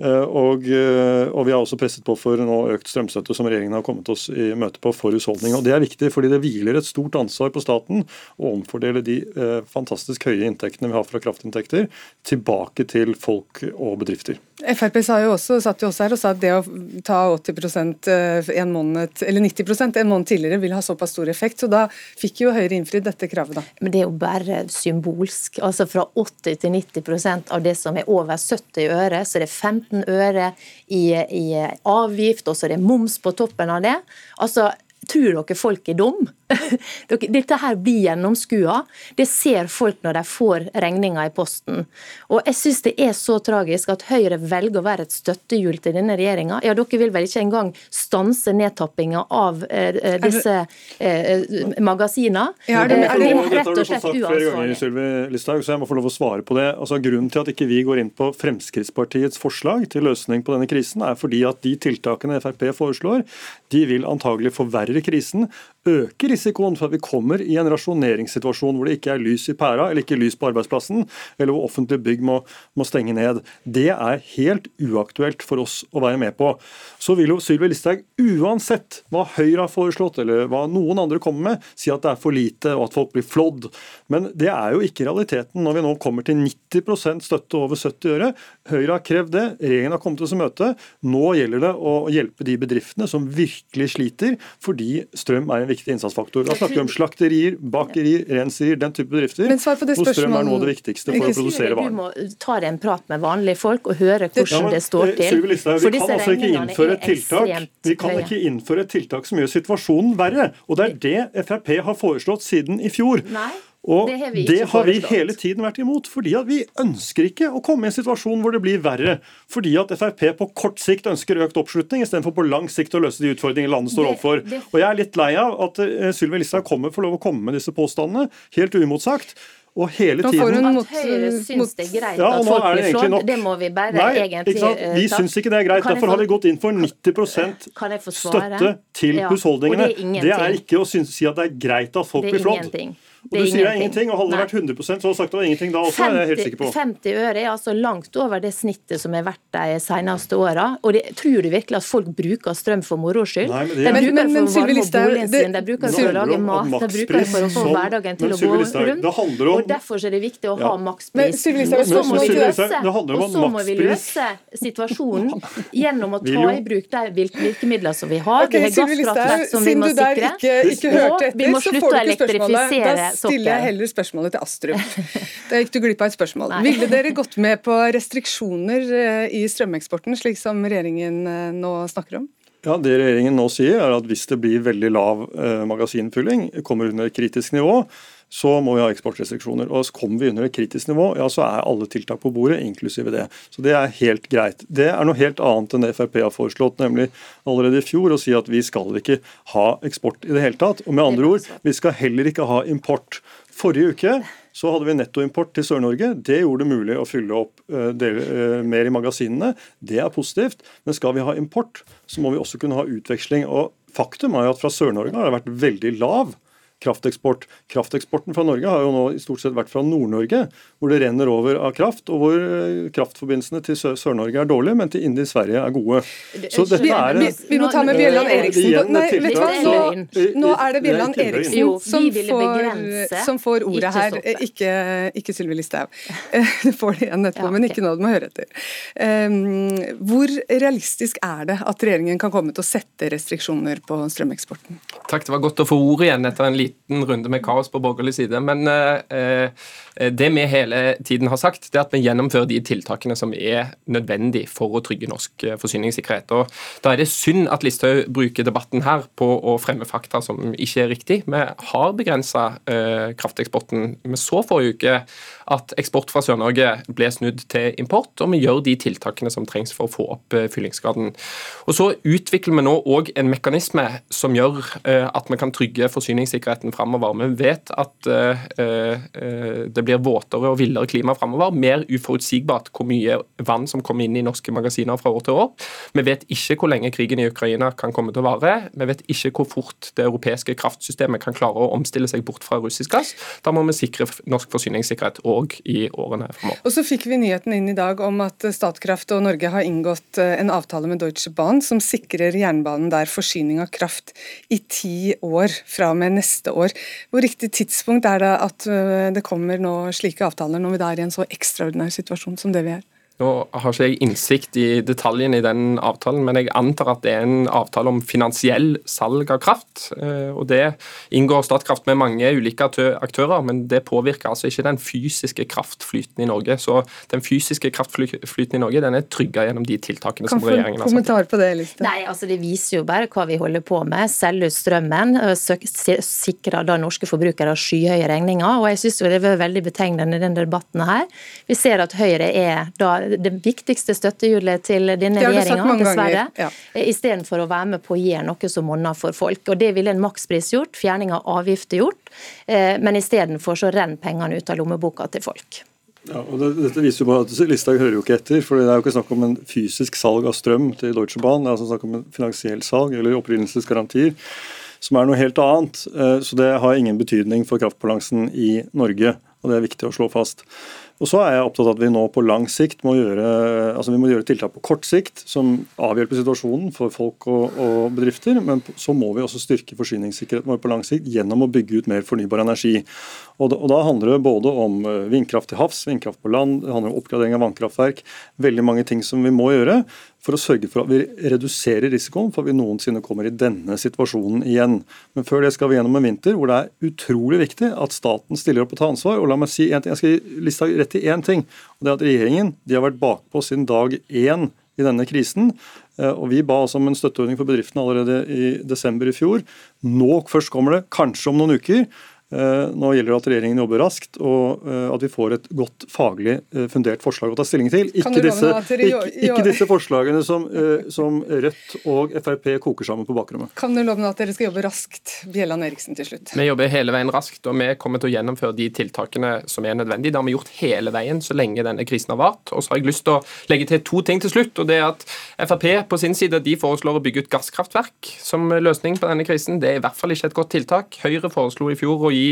Eh, og, eh, og, vi har også presset på for nå økt strømstøtte, som regjeringen har kommet oss i møte på for husholdning. Og Det er viktig, fordi det hviler et stort ansvar på staten å omfordele de eh, fantastisk høye inntektene vi har fra kraftinntekter, tilbake til folk og bedrifter. Frp jo også, satt jo også her og sa at det å ta 80% en måned, eller 90% en måned tidligere vil ha såpass stor effekt. Så da fikk jo Høyre innfridd dette kravet, da. Men det er jo bare symbolsk. Altså Fra 80 til 90% av det som er over 70 øre, så er det er 15 øre i, i avgift, og så er det moms på toppen av det. Altså, Tror dere folk er dum? <laughs> Dette her blir gjennomskua. Det ser folk når de får regninga i posten. Og jeg syns det er så tragisk at Høyre velger å være et støttehjul til denne regjeringa. Ja, dere vil vel ikke engang stanse nedtappinga av eh, eh disse eh, magasinene? Ja, er det, er det, det rett og slett uansvarlig. Listhaug, så jeg må få lov å svare på det. Altså, grunnen til at ikke vi går inn på Fremskrittspartiets forslag til løsning på denne krisen, er fordi at de tiltakene Frp foreslår, de vil antagelig forverre krisen, øke risikoen for at vi kommer i en rasjoneringssituasjon hvor det ikke er lys i pæra, eller ikke lys på arbeidsplassen, eller hvor offentlige bygg må, må stenge ned. Det er helt uaktuelt for oss å være med på. Så vil jo Sylvi Listhaug uansett hva Høyre har foreslått, eller hva noen andre kommer med, si at det er for lite og at folk blir flådd. Men det er jo ikke realiteten når vi nå kommer til 90% støtte over 70 øre. Høyre har krevd det, regjeringen har kommet oss i møte. Nå gjelder det å hjelpe de bedriftene som virkelig sliter, fordi strøm er en viktig innsatsfaktor. Da snakker vi om slakterier, bakerier, renserier, den type bedrifter. Men svar på det hvor strøm er noe av det viktigste for å produsere varer. Du må ta deg en prat med vanlige folk og høre hvordan ja, det står til. Sylvi Listhaug, vi kan altså ikke innføre et tiltak vi kan ikke innføre et tiltak som gjør situasjonen verre. Og det er det Frp har foreslått siden i fjor. Nei. Og det har, det har vi hele tiden vært imot. fordi at Vi ønsker ikke å komme i en situasjon hvor det blir verre. Fordi at Frp på kort sikt ønsker økt oppslutning, istedenfor på lang sikt å løse de utfordringene landet står overfor. Og Jeg er litt lei av at uh, Sylvi Listhaug kommer får lov å komme med disse påstandene, helt uimotsagt. Og hele tiden At Høyre syns det er greit ja, at folk blir slått, det må vi bare Nei, egentlig ta. Vi syns ikke det er greit. Derfor har vi gått inn for 90 støtte til ja, husholdningene. Det er, det er ikke å synes, si at det er greit at folk blir flådd. Og du sier det er ingenting, og hadde det vært 100% så hadde sagt det var ingenting da også. 50, er jeg helt sikker på. 50 øre er altså langt over det snittet som har vært de seneste åra. Og det, tror du virkelig at folk bruker strøm for moro skyld? Nei, de bruker det for å varme opp boligen sin, de bruker for å lage mat, de bruker det for å få hverdagen til å gå rundt. Og derfor er det viktig å ha makspris. Og så må vi løse må vi løse situasjonen gjennom å ta i bruk de virkemidlene som vi har. Vi har gasskraftverk som vi må sikre. Og vi må slutte å elektrifisere stiller jeg heller spørsmålet til Astrup. Da gikk du glipp av et spørsmål. Nei. Ville dere gått med på restriksjoner eh, i strømeksporten, slik som regjeringen eh, nå snakker om? Ja, Det regjeringen nå sier, er at hvis det blir veldig lav eh, magasinfylling, kommer under kritisk nivå, så må vi ha eksportrestriksjoner. Og Kommer vi under et kritisk nivå, ja, så er alle tiltak på bordet, inklusive det. Så Det er helt greit. Det er noe helt annet enn det Frp har foreslått, nemlig allerede i fjor å si at vi skal ikke ha eksport i det hele tatt. Og med andre ord, vi skal heller ikke ha import. Forrige uke så hadde vi nettoimport til Sør-Norge. Det gjorde det mulig å fylle opp uh, del, uh, mer i magasinene. Det er positivt. Men skal vi ha import, så må vi også kunne ha utveksling. Og Faktum er jo at fra Sør-Norge har det vært veldig lav krafteksport. Krafteksporten fra Norge har jo nå i stort sett vært fra Nord-Norge, hvor det renner over av kraft, og hvor eh, kraftforbindelsene til Sør-Norge er dårlige, men til inn i Sverige er gode. Så dette er vi, vi må ta med Bjelland Eriksen. Nei, vet du hva? Nå, nå er det Bjelland Eriksen som får, som får ordet her, ikke, ikke Sylvi Listhaug. <laughs> Du får det igjen etterpå, men ikke nå, du må høre etter. Hvor realistisk er det at regjeringen kan komme til å sette restriksjoner på strømeksporten? Takk, det var godt å få ordet igjen etter en liten runde med kaos på borgerlig side. Men eh, Eh, det vi hele tiden har sagt, det er at vi gjennomfører de tiltakene som er nødvendig for å trygge norsk eh, forsyningssikkerhet. Og Da er det synd at Listhaug bruker debatten her på å fremme fakta som ikke er riktig. Vi har begrensa krafteksporten. Vi så forrige uke at eksport fra Sør-Norge ble snudd til import, og vi gjør de tiltakene som trengs for å få opp fyllingsgraden. Og Så utvikler vi nå òg en mekanisme som gjør at vi kan trygge forsyningssikkerheten framover. Vi vet at det blir våtere og villere klima framover. Mer uforutsigbart hvor mye vann som kommer inn i norske magasiner fra år til år. Vi vet ikke hvor lenge krigen i Ukraina kan komme til å vare. Vi vet ikke hvor fort det europeiske kraftsystemet kan klare å omstille seg bort fra russisk gass. Da må vi sikre norsk forsyningssikkerhet òg i årene fremover. Og så fikk vi nyheten inn i dag om at Statkraft og Norge har inngått eh, en avtale med Deutsche Bahn som sikrer jernbanen der forsyning av kraft i ti år fra og med neste år. Hvor riktig tidspunkt er det at eh, det kommer nå slike avtaler når vi da er i en så ekstraordinær situasjon som det vi er? Nå har ikke jeg innsikt i detaljene i den avtalen, men jeg antar at det er en avtale om finansiell salg av kraft. Eh, og Det inngår Statkraft med mange ulike aktører, men det påvirker altså ikke den fysiske kraftflyten i Norge. Så den fysiske kraftflyten i Norge den er trygga gjennom de tiltakene som regjeringen har satt kommentar på det, Liste? Nei, altså Det viser jo bare hva vi holder på med. Selge ut strømmen, sikrer da norske forbrukere skyhøye regninger. og jeg synes Det er veldig betegnende i denne debatten her. Vi ser at Høyre er da det viktigste støttehjulet til denne regjeringa, dessverre. Ja. Istedenfor å være med på å gjøre noe som monner for folk. Og Det ville en makspris gjort, fjerning av avgifter gjort, eh, men istedenfor så renner pengene ut av lommeboka til folk. Ja, og det, Dette viser jo bare at Listhaug hører jo ikke etter. for Det er jo ikke snakk om en fysisk salg av strøm til Deutsche Bahn, det er altså snakk om en finansiell salg eller opprinnelsesgarantier, som er noe helt annet. Eh, så det har ingen betydning for kraftbalansen i Norge, og det er viktig å slå fast. Og så er jeg opptatt av at vi nå på lang sikt må gjøre, altså vi må gjøre tiltak på kort sikt som avhjelper situasjonen for folk og, og bedrifter. Men så må vi også styrke forsyningssikkerheten vår på lang sikt gjennom å bygge ut mer fornybar energi. Og og da handler det både om eh, vindkraft til havs, vindkraft på land, det handler om oppgradering av vannkraftverk. Veldig mange ting som vi må gjøre for å sørge for at vi reduserer risikoen for at vi noensinne kommer i denne situasjonen igjen. Men før det skal vi gjennom en vinter hvor det er utrolig viktig at staten stiller opp og tar ansvar. Og la meg si en ting, Jeg skal liste rett til én ting. og det er at Regjeringen de har vært bakpå siden dag én i denne krisen. Eh, og Vi ba altså om en støtteordning for bedriftene allerede i desember i fjor. Nå først kommer det, kanskje om noen uker. Eh, nå gjelder det at regjeringen jobber raskt, og eh, at vi får et godt faglig eh, fundert forslag å ta stilling til. Ikke, disse, ikke, ikke disse, forslagene som, som, Rødt og Frp koker sammen på bakrommet. Kan du love at dere skal jobbe raskt, Bjelland Eriksen til slutt? Vi jobber hele veien raskt, og vi kommer til å gjennomføre de tiltakene som er nødvendige. Det har vi gjort hele veien så lenge denne krisen har vart. Og så har jeg lyst til å legge til to ting til slutt. og det er at Frp på sin side de foreslår å bygge ut gasskraftverk som løsning på denne krisen. Det er i hvert fall ikke et godt tiltak. Høyre foreslo i fjor å gi gi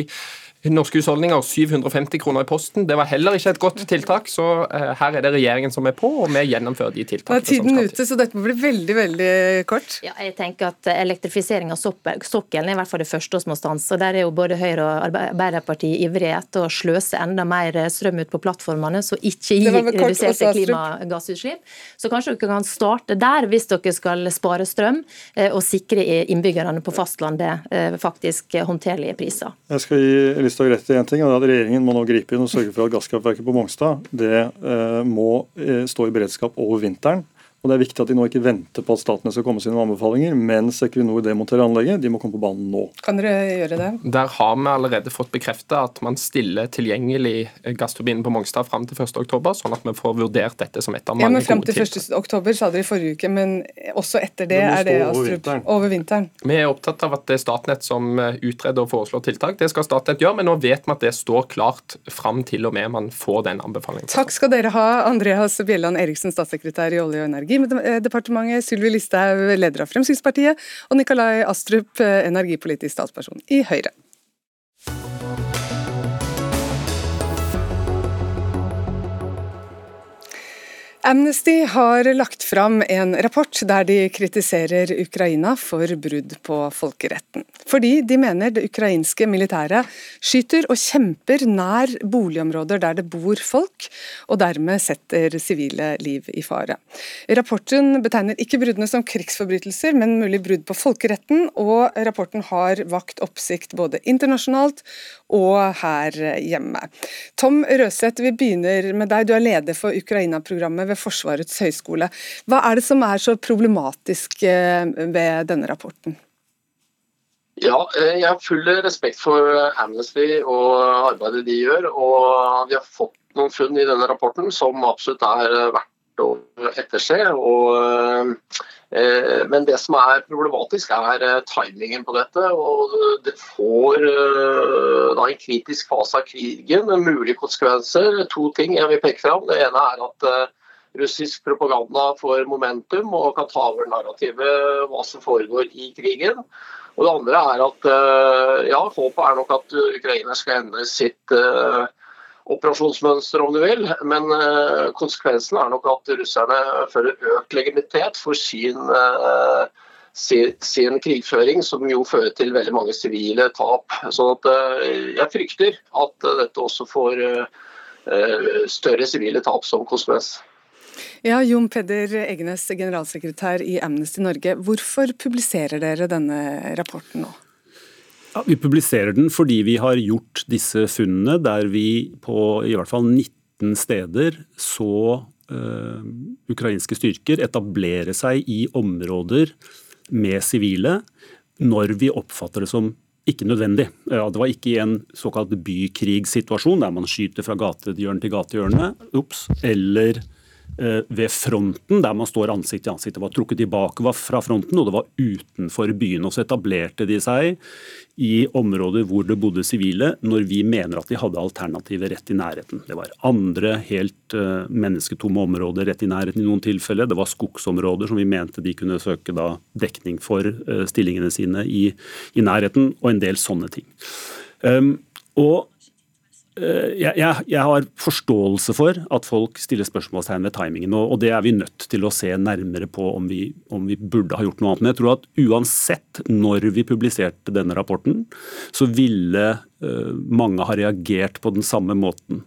norske husholdninger 750 kroner i posten. Det var heller ikke et godt tiltak, så uh, her er det regjeringen som er på, og vi gjennomfører de tiltakene. Da er tiden ute, så dette må bli veldig veldig kort. Ja, jeg tenker at Elektrifisering av sokkelen er i hvert fall det første vi må stanse. Der er jo både Høyre og Arbeiderpartiet ivrige etter å sløse enda mer strøm ut på plattformene, så ikke gi reduserte klimagassutslipp. Så kanskje dere kan starte der, hvis dere skal spare strøm eh, og sikre innbyggerne på fastlandet eh, faktisk håndterlige priser. Jeg skal gi Listhaug rett i en ting, og det er at Regjeringen må nå gripe inn og sørge for at gasskraftverket på Mongstad det eh, må eh, stå i beredskap over vinteren. Og Det er viktig at de nå ikke venter på at statene skal komme sine anbefalinger, mens Equinor demonterer anlegget. De må komme på banen nå. Kan dere gjøre det? Der har vi allerede fått bekrefta at man stiller tilgjengelig gassturbinen på Mongstad fram til 1.10, sånn at vi får vurdert dette som et av mange ja, men Fram til 1.10 sa dere i forrige uke, men også etter det, det er det over vinteren. over vinteren. Vi er opptatt av at det er Statnett som eh, utreder og foreslår tiltak. Det skal Statnett gjøre, men nå vet vi at det står klart fram til og med man får den anbefalingen. Takk skal dere ha, Andreas Bjelland Eriksen, statssekretær i Olje- og energi energidepartementet, Sylvi Listhaug, leder av Fremskrittspartiet, og Nikolai Astrup, energipolitisk statsperson i Høyre. Amnesty har lagt fram en rapport der de kritiserer Ukraina for brudd på folkeretten. Fordi de mener det ukrainske militæret skyter og kjemper nær boligområder der det bor folk, og dermed setter sivile liv i fare. Rapporten betegner ikke bruddene som krigsforbrytelser, men mulig brudd på folkeretten, og rapporten har vakt oppsikt både internasjonalt og her hjemme. Tom Røseth, vi begynner med deg. Du er leder for Ukraina-programmet ved Forsvarets høgskole. Hva er det som er så problematisk eh, ved denne rapporten? Ja, eh, Jeg har full respekt for Amnesty og arbeidet de gjør. og Vi har fått noen funn i denne rapporten som absolutt er verdt å etterse. og Eh, men det som er problematisk, er eh, timingen på dette. og Det får eh, da en kritisk fase av krigen mulige konsekvenser. To ting jeg vil peke fram. Det ene er at russisk propaganda får momentum og kan ta over narrativet hva som foregår i krigen. Og Det andre er at ja, håpet er nok at Ukraina skal endre sitt operasjonsmønster, om du vil. Men uh, konsekvensen er nok at russerne føler økt legitimitet for sin, sin, krigføring, som jo fører til veldig mange sivile tap. Så at, jeg frykter at dette også får større sivile tap som konsekvens. Ja, Jon Peder Egenes, generalsekretær i Amnesty Norge. Hvorfor publiserer dere denne rapporten nå? Ja, vi publiserer den fordi vi har gjort disse funnene der vi på i hvert fall 19 steder så uh, ukrainske styrker etablere seg i områder med sivile når vi oppfatter det som ikke nødvendig. Ja, det var ikke i en såkalt bykrigssituasjon der man skyter fra gatehjørne til gatehjørne, eller ved fronten, der man står ansikt til ansikt. Det var trukket tilbake fra fronten, og det var utenfor byen. Og så etablerte de seg i områder hvor det bodde sivile, når vi mener at de hadde alternativer rett i nærheten. Det var andre helt uh, mennesketomme områder rett i nærheten i noen tilfeller. Det var skogsområder som vi mente de kunne søke da dekning for uh, stillingene sine i, i, nærheten, og en del sånne ting. Um, og Eh, jeg, jeg, jeg, har forståelse for at folk stiller spørsmålstegn ved timingen. Og, og, det er vi nødt til å se nærmere på om vi, om vi, burde ha gjort noe annet. Men jeg tror at uansett når vi publiserte denne rapporten, så ville uh, mange ha reagert på den samme måten.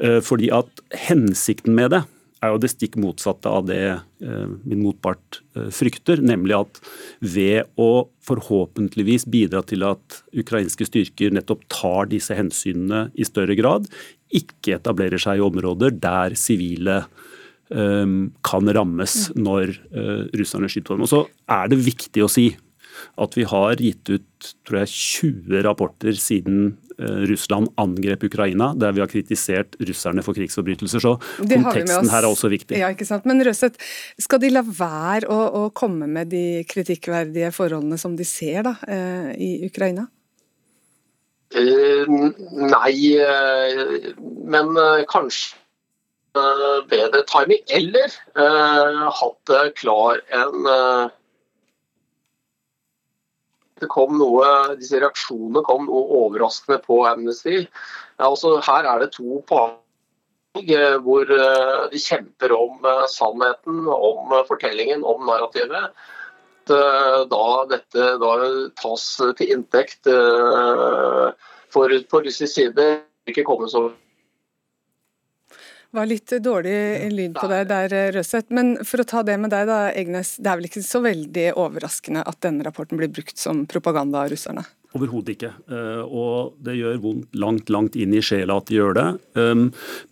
Uh, fordi at hensikten med det er jo det stikk motsatte av det eh, min motpart eh, frykter, nemlig at ved å forhåpentligvis bidra til at ukrainske styrker nettopp tar disse hensynene i større grad, ikke etablerer seg i områder der sivile eh, kan rammes når russerne skyter på dem. Og så er det viktig å si at vi har gitt ut tror jeg, 20 rapporter siden Russland angrep Ukraina, der vi har kritisert russerne for krigsforbrytelser. Så konteksten her er også viktig. Ja, ikke sant? Men Røseth, skal de la være å, å, komme med de kritikkverdige forholdene som de ser da, eh, i Ukraina? Uh, nei, uh, men uh, kanskje bedre timing. Eller hatt klar en det kom noe, disse reaksjonene kom noe overraskende på Amnesty. Ja, også her er det to parter eh, hvor eh, de kjemper om eh, sannheten, om fortellingen, om narrativet. Da dette da tas til inntekt for, på russisk side, ikke komme så var litt dårlig lyd på deg der, Røseth. Men for å ta det med deg, da, Egnes. Det er vel ikke så veldig overraskende at denne rapporten blir brukt som propaganda av russerne? Overhodet ikke. Eh, og det gjør vondt langt, langt inn i sjela at de gjør det. Um,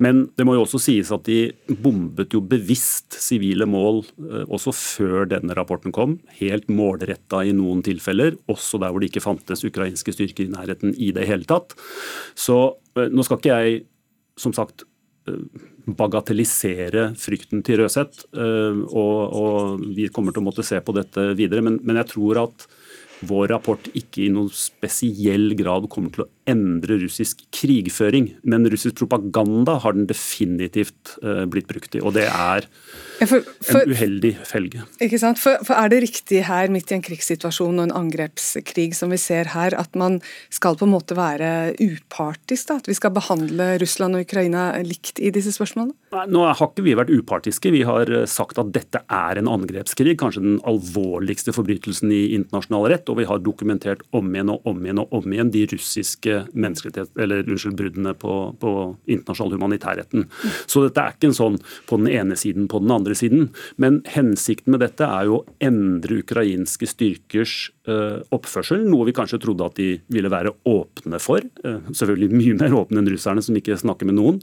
men det må jo også sies at de bombet jo bevisst sivile mål eh, også før denne rapporten kom. Helt målretta i noen tilfeller, også der hvor det ikke fantes ukrainske styrker i nærheten i det hele tatt. Så eh, nå skal ikke jeg som sagt bagatellisere frykten til Røseth. Eh, og, og, vi kommer til å måtte se på dette videre. Men, men, jeg tror at vår rapport ikke i noen spesiell grad kommer til å endre russisk krigføring. Men russisk propaganda har den definitivt uh, blitt brukt i. Og det er for, for, en uheldig felge. Ikke sant? For, for, Er det riktig her, midt i en krigssituasjon og en angrepskrig som vi ser her, at man skal på en måte være upartisk? da? At vi skal behandle Russland og Ukraina likt i disse spørsmålene? Nei, nå har ikke vi vært upartiske. Vi har eh, sagt at dette er en angrepskrig. Kanskje den alvorligste forbrytelsen i internasjonal rett. Og vi har dokumentert om igjen og om igjen og om igjen de russiske eller unnskyld, bruddene på, på internasjonal humanitærretten. Så dette er ikke en sånn på den ene siden, på den andre siden. Men hensikten med dette er jo å endre ukrainske styrkers uh, oppførsel, noe vi kanskje trodde at de ville være åpne for. Uh, selvfølgelig mye mer åpne enn russerne, som ikke snakker med noen.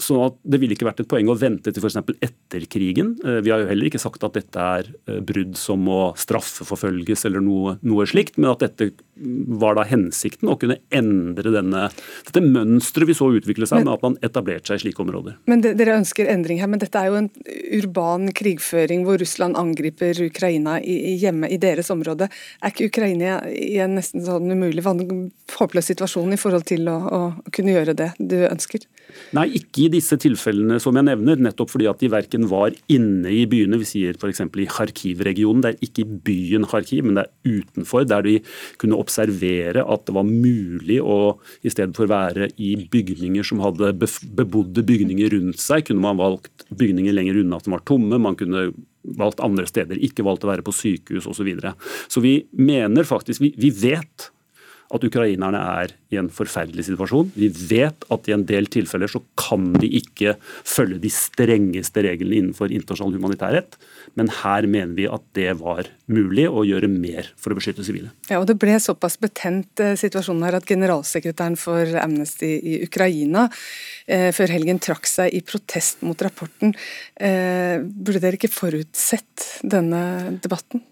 Så Det ville ikke vært et poeng å vente til f.eks. etter krigen. Eh, vi har jo heller ikke sagt at dette er eh, brudd som må straffeforfølges eller noe, noe slikt, men at dette var da hensikten å kunne endre denne, dette mønsteret vi så utvikle seg men, med at man etablerte seg i slike områder. Men det, Dere ønsker endring her, men dette er jo en urban krigføring hvor Russland angriper Ukraina i, i hjemme i deres område. Er ikke Ukraina i en nesten sånn umulig, håpløs situasjon i forhold til å, å kunne gjøre det du ønsker? Nei, ikke i disse tilfellene som jeg nevner, nettopp fordi at de verken var inne i byene, vi sier f.eks. i Kharkiv-regionen. Det er ikke i byen Kharkiv, men det er utenfor, der de kunne observere at det var mulig å i stedet for være i bygninger som hadde bebodde bygninger rundt seg, kunne man valgt bygninger lenger unna som var tomme. man kunne valgt andre steder, ikke valgt å være på sykehus osv. Så, videre. så vi mener faktisk, vi, vi vet at ukrainerne er i en forferdelig situasjon. Vi vet at i en del tilfeller så kan de ikke følge de strengeste reglene innenfor internasjonal humanitærrett, men her mener vi at det var mulig å gjøre mer for å beskytte sivile. Ja, og Det ble såpass betent eh, situasjonen her at generalsekretæren for Amnesty i Ukraina eh, før helgen trakk seg i protest mot rapporten. Eh, burde dere ikke forutsett denne debatten?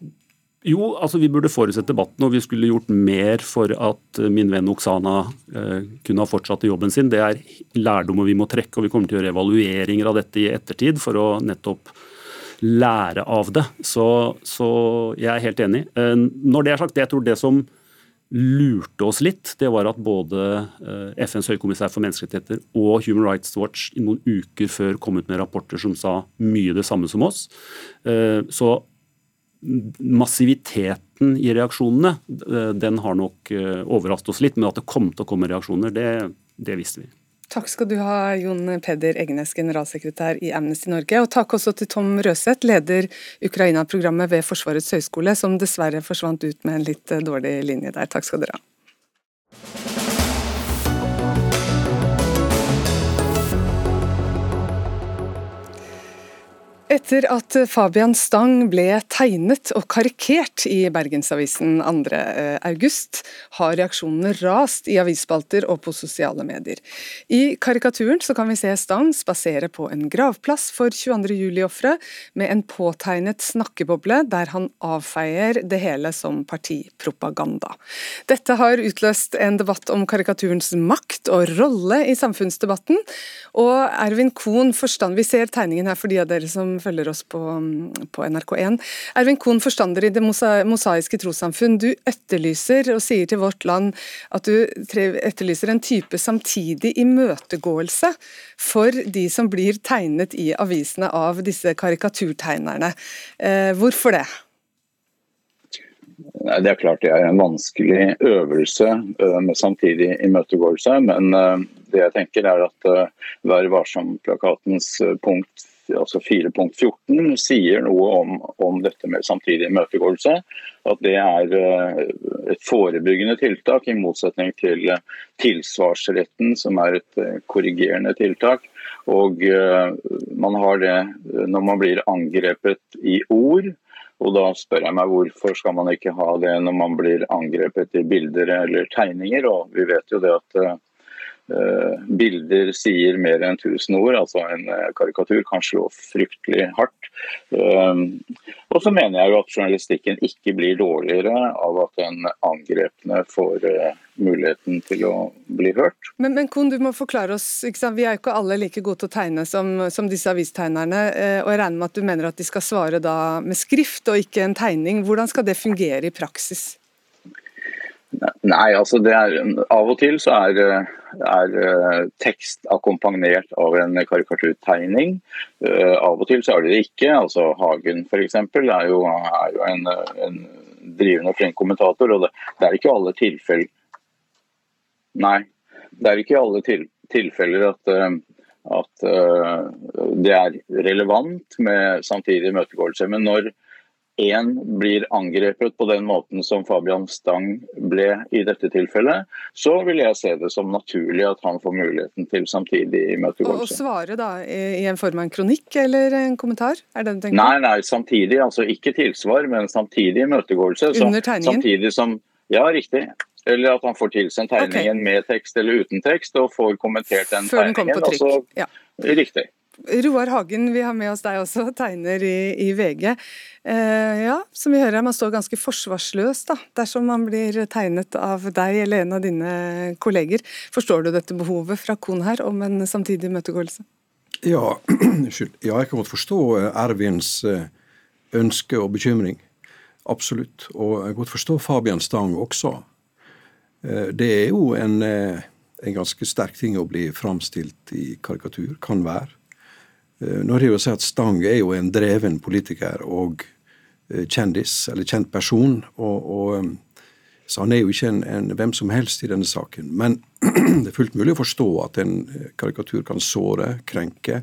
Jo, altså vi burde forutsett debatten, og vi skulle gjort mer for at eh, min venn Oksana eh, kunne ha fortsatt i jobben sin. Det er lærdommer vi må trekke, og vi kommer til å gjøre evalueringer av dette i ettertid for å nettopp lære av det. Så, så jeg er helt enig. Eh, når det er sagt, jeg tror det som lurte oss litt, det var at både eh, FNs høykommissær for menneskerettigheter og Human Rights Watch i noen uker før kom ut med rapporter som sa mye det samme som oss. Eh, så massiviteten i reaksjonene, eh, den har nok eh, overrasket oss litt. Men at det kom til å komme reaksjoner, det, det visste vi. Takk skal du ha, Jon Peder Egnes, generalsekretær i Amnesty Norge. Og takk også til Tom Røseth, leder Ukraina-programmet ved Forsvarets høgskole, som dessverre forsvant ut med en litt eh, dårlig linje der. Takk skal dere ha. Etter at Fabian Stang ble tegnet og karikert i Bergensavisen 2.8, eh, har reaksjonene rast i avisspalter og på sosiale medier. I karikaturen kan vi se Stang spasere på en gravplass for 22. juli-ofre med en påtegnet snakkeboble der han avfeier det hele som partipropaganda. Dette har utløst en debatt om karikaturens makt og rolle i samfunnsdebatten, og Ervin Kohn forstand, vi ser tegningen her for de av dere som følger oss på, på NRK1. Ervin Kohn, forstander i Det mosaiske trossamfunn, du etterlyser og sier til Vårt Land at du etterlyser en type samtidig imøtegåelse for de som blir tegnet i avisene av disse karikaturtegnerne. Eh, hvorfor det? Det er klart det er en vanskelig øvelse eh, med samtidig imøtegåelse. Men eh, det jeg tenker er at Vær varsom-plakatens punkt altså 4.14 sier noe om, om, dette med samtidig imøtegåelse. At det er eh, et forebyggende tiltak, i motsetning til eh, tilsvarsretten, som er et eh, korrigerende tiltak. Og man har det når man blir angrepet i ord. Og da spør jeg meg hvorfor skal man ikke ha det når man blir angrepet i bilder eller tegninger. Og vi vet jo det at bilder sier mer enn 1000 ord, altså en eh, karikatur kan slå fryktelig hardt. Eh, og så mener jeg jo at journalistikken ikke blir dårligere av at den angrepne får muligheten til å bli hørt. Men, men Kun, du må forklare oss, vi er jo ikke alle like gode til å tegne som, som disse avistegnerne. og Jeg regner med at du mener at de skal svare da med skrift og ikke en tegning. Hvordan skal det fungere i praksis? Nei, altså det er, Av og til så er, er eh, tekst akkompagnert av en karikaturtegning. Uh, av og til så er det det ikke. altså Hagen f.eks. Er, er jo en, en drivende og flink kommentator. og det, det, er ikke alle tilfeller Nei, det er ikke alle til, tilfeller at, uh, at det er relevant med samtidig imøtegåelse. Men når én blir angrepet på den måten som Fabian Stang ble i dette tilfellet, så vil jeg se det som naturlig at han får muligheten til samtidig imøtegåelse. Og svare da i en form av en kronikk eller en kommentar? Er det det nei, nei, samtidig. Altså ikke tilsvar, men samtidig imøtegåelse. Under tegningen? Samtidig som Ja, riktig. Eller at han får tilsendt tegningen okay. med tekst eller uten tekst, og får kommentert den Før den tegningen. Før den kommer på trykk. Altså, ja. Riktig. Roar Hagen, vi har med oss deg også, tegner i, i VG. Eh, ja, som vi hører, man står ganske forsvarsløs da, dersom man blir tegnet av deg eller en av dine kolleger. Forstår du dette behovet fra Kohn her om en samtidig møtegåelse? Ja, <clears throat> ja, jeg kan godt forstå Ervins eh, ønske og bekymring. Absolutt. Og jeg kan godt forstå Fabian Stang også. Eh, det er jo en, en ganske sterk ting å bli framstilt i karikatur. Kan være. Eh, nå er det jo å si at Stang er jo en dreven politiker og eh, kjendis, eller kjent person. og, og eh, så han er jo ikke en, en, hvem som helst i denne saken. Men <clears throat> det er fullt mulig å forstå at en karikatur kan såre, krenke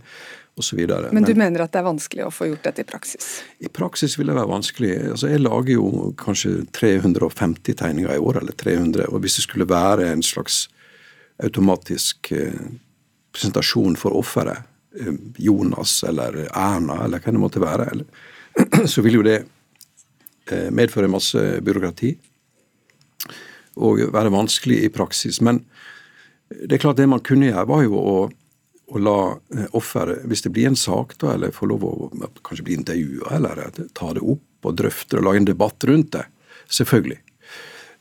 osv. Men, Men du mener at det er vanskelig å få gjort dette i praksis? I praksis vil det være vanskelig. Altså, Jeg lager jo kanskje 350 tegninger i år, eller 300. Og hvis det skulle være en slags automatisk presentasjon for offeret, Jonas eller Erna eller hva det måtte være, eller, <clears throat> så vil jo det eh, medføre masse byråkrati og være vanskelig i praksis. Men det er klart det man kunne gjøre, var jo å, å la eh, offeret, hvis det blir en sak, da, eller få lov å kanskje bli intervjua, eller ta det opp og drøfte og lage en debatt rundt det. Selvfølgelig.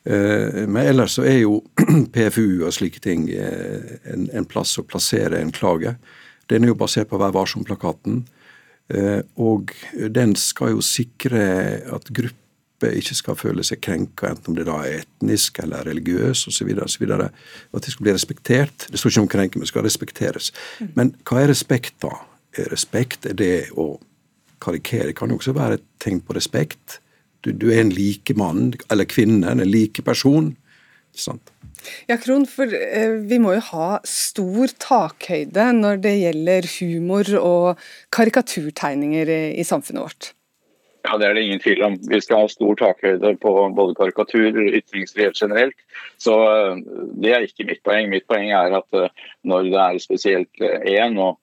Men ellers så er jo <clears throat> PFU og slike ting en, en plass å plassere en klage. Den er jo basert på Vær varsom-plakaten. Eh, og den skal jo sikre at grupper ikke skal føle seg krenka, enten om det da er etnisk eller religiøs osv. At de skal bli respektert. Det står ikke om krenke, men skal respekteres. Men hva er respekt, da? Respekt er det å karikere. Det kan jo også være et tegn på respekt. Du, du er en like mann eller kvinne, en like person. Sant? Ja, Kron, for eh, vi må jo ha stor takhøyde når det gjelder humor og karikaturtegninger i, i samfunnet vårt. Ja, Det er det ingen tvil om. Vi skal ha stor takhøyde på både karikatur og ytringsfrihet generelt. Så eh, Det er ikke mitt poeng. Mitt poeng er at eh, når det er spesielt én, og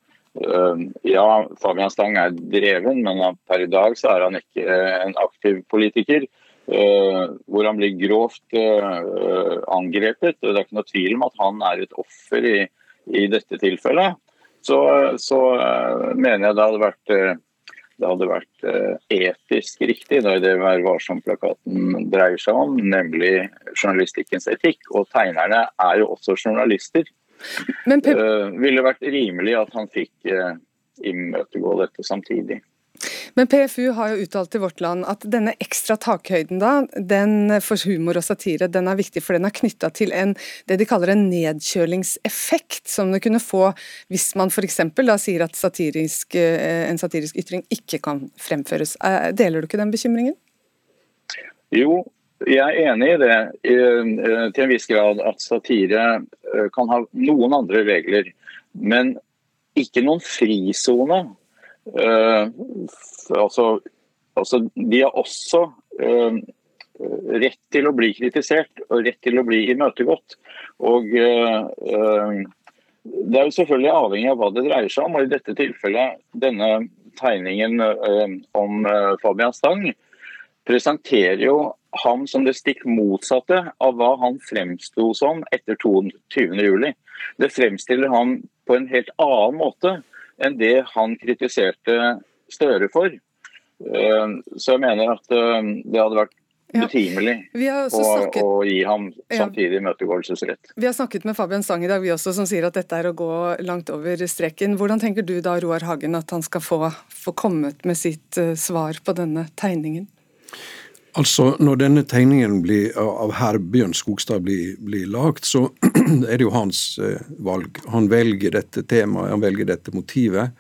ja, Fabian Stang er dreven, men per i dag så er han ikke en aktiv politiker. Uh, hvor han blir grovt uh, angrepet. Det er ikke noe tvil om at han er et offer i, i dette tilfellet. Så, så uh, mener jeg det hadde vært, det hadde vært etisk riktig, det er det Vær varsom-plakaten dreier seg om, nemlig journalistikkens etikk. Og tegnerne er jo også journalister. Men ville vært rimelig at han fikk imøtegå dette samtidig. Men PFU har jo uttalt til Vårt Land at denne ekstra takhøyden da, den for humor og satire den er viktig, for den er knytta til en, det de kaller en nedkjølingseffekt, som det kunne få hvis man f.eks. da sier at satirisk, eh, en satirisk ytring ikke kan fremføres. Eh, deler du ikke den bekymringen? Jo, jeg er enig i det eh, til en viss grad at satire kan ha noen andre regler. Men ikke noen frisone altså, altså, de har også uh, rett til å bli kritisert og rett til å bli imøtegått. Og uh, Det er jo selvfølgelig avhengig av hva det dreier seg om. og I dette tilfellet, denne tegningen om Fabian Stang, presenterer jo ham som det stikk motsatte av hva han fremsto som etter 22.07. Det fremstiller ham på en helt annen måte enn det han kritiserte Støre for. Eh, så jeg mener at eh, det hadde vært betimelig ja. å, å, gi ham samtidig imøtegåelsesrett. Vi har snakket med Fabian Stang i dag, vi også, som sier at dette er å gå langt over streken. Hvordan tenker du da, Roar Hagen, at han skal få, få kommet med sitt uh, svar på denne tegningen? Altså, Når denne tegningen blir, av Herbjørn Skogstad blir, blir lagt, så <clears throat> er det jo hans eh, valg. Han velger dette temaet, han velger dette motivet.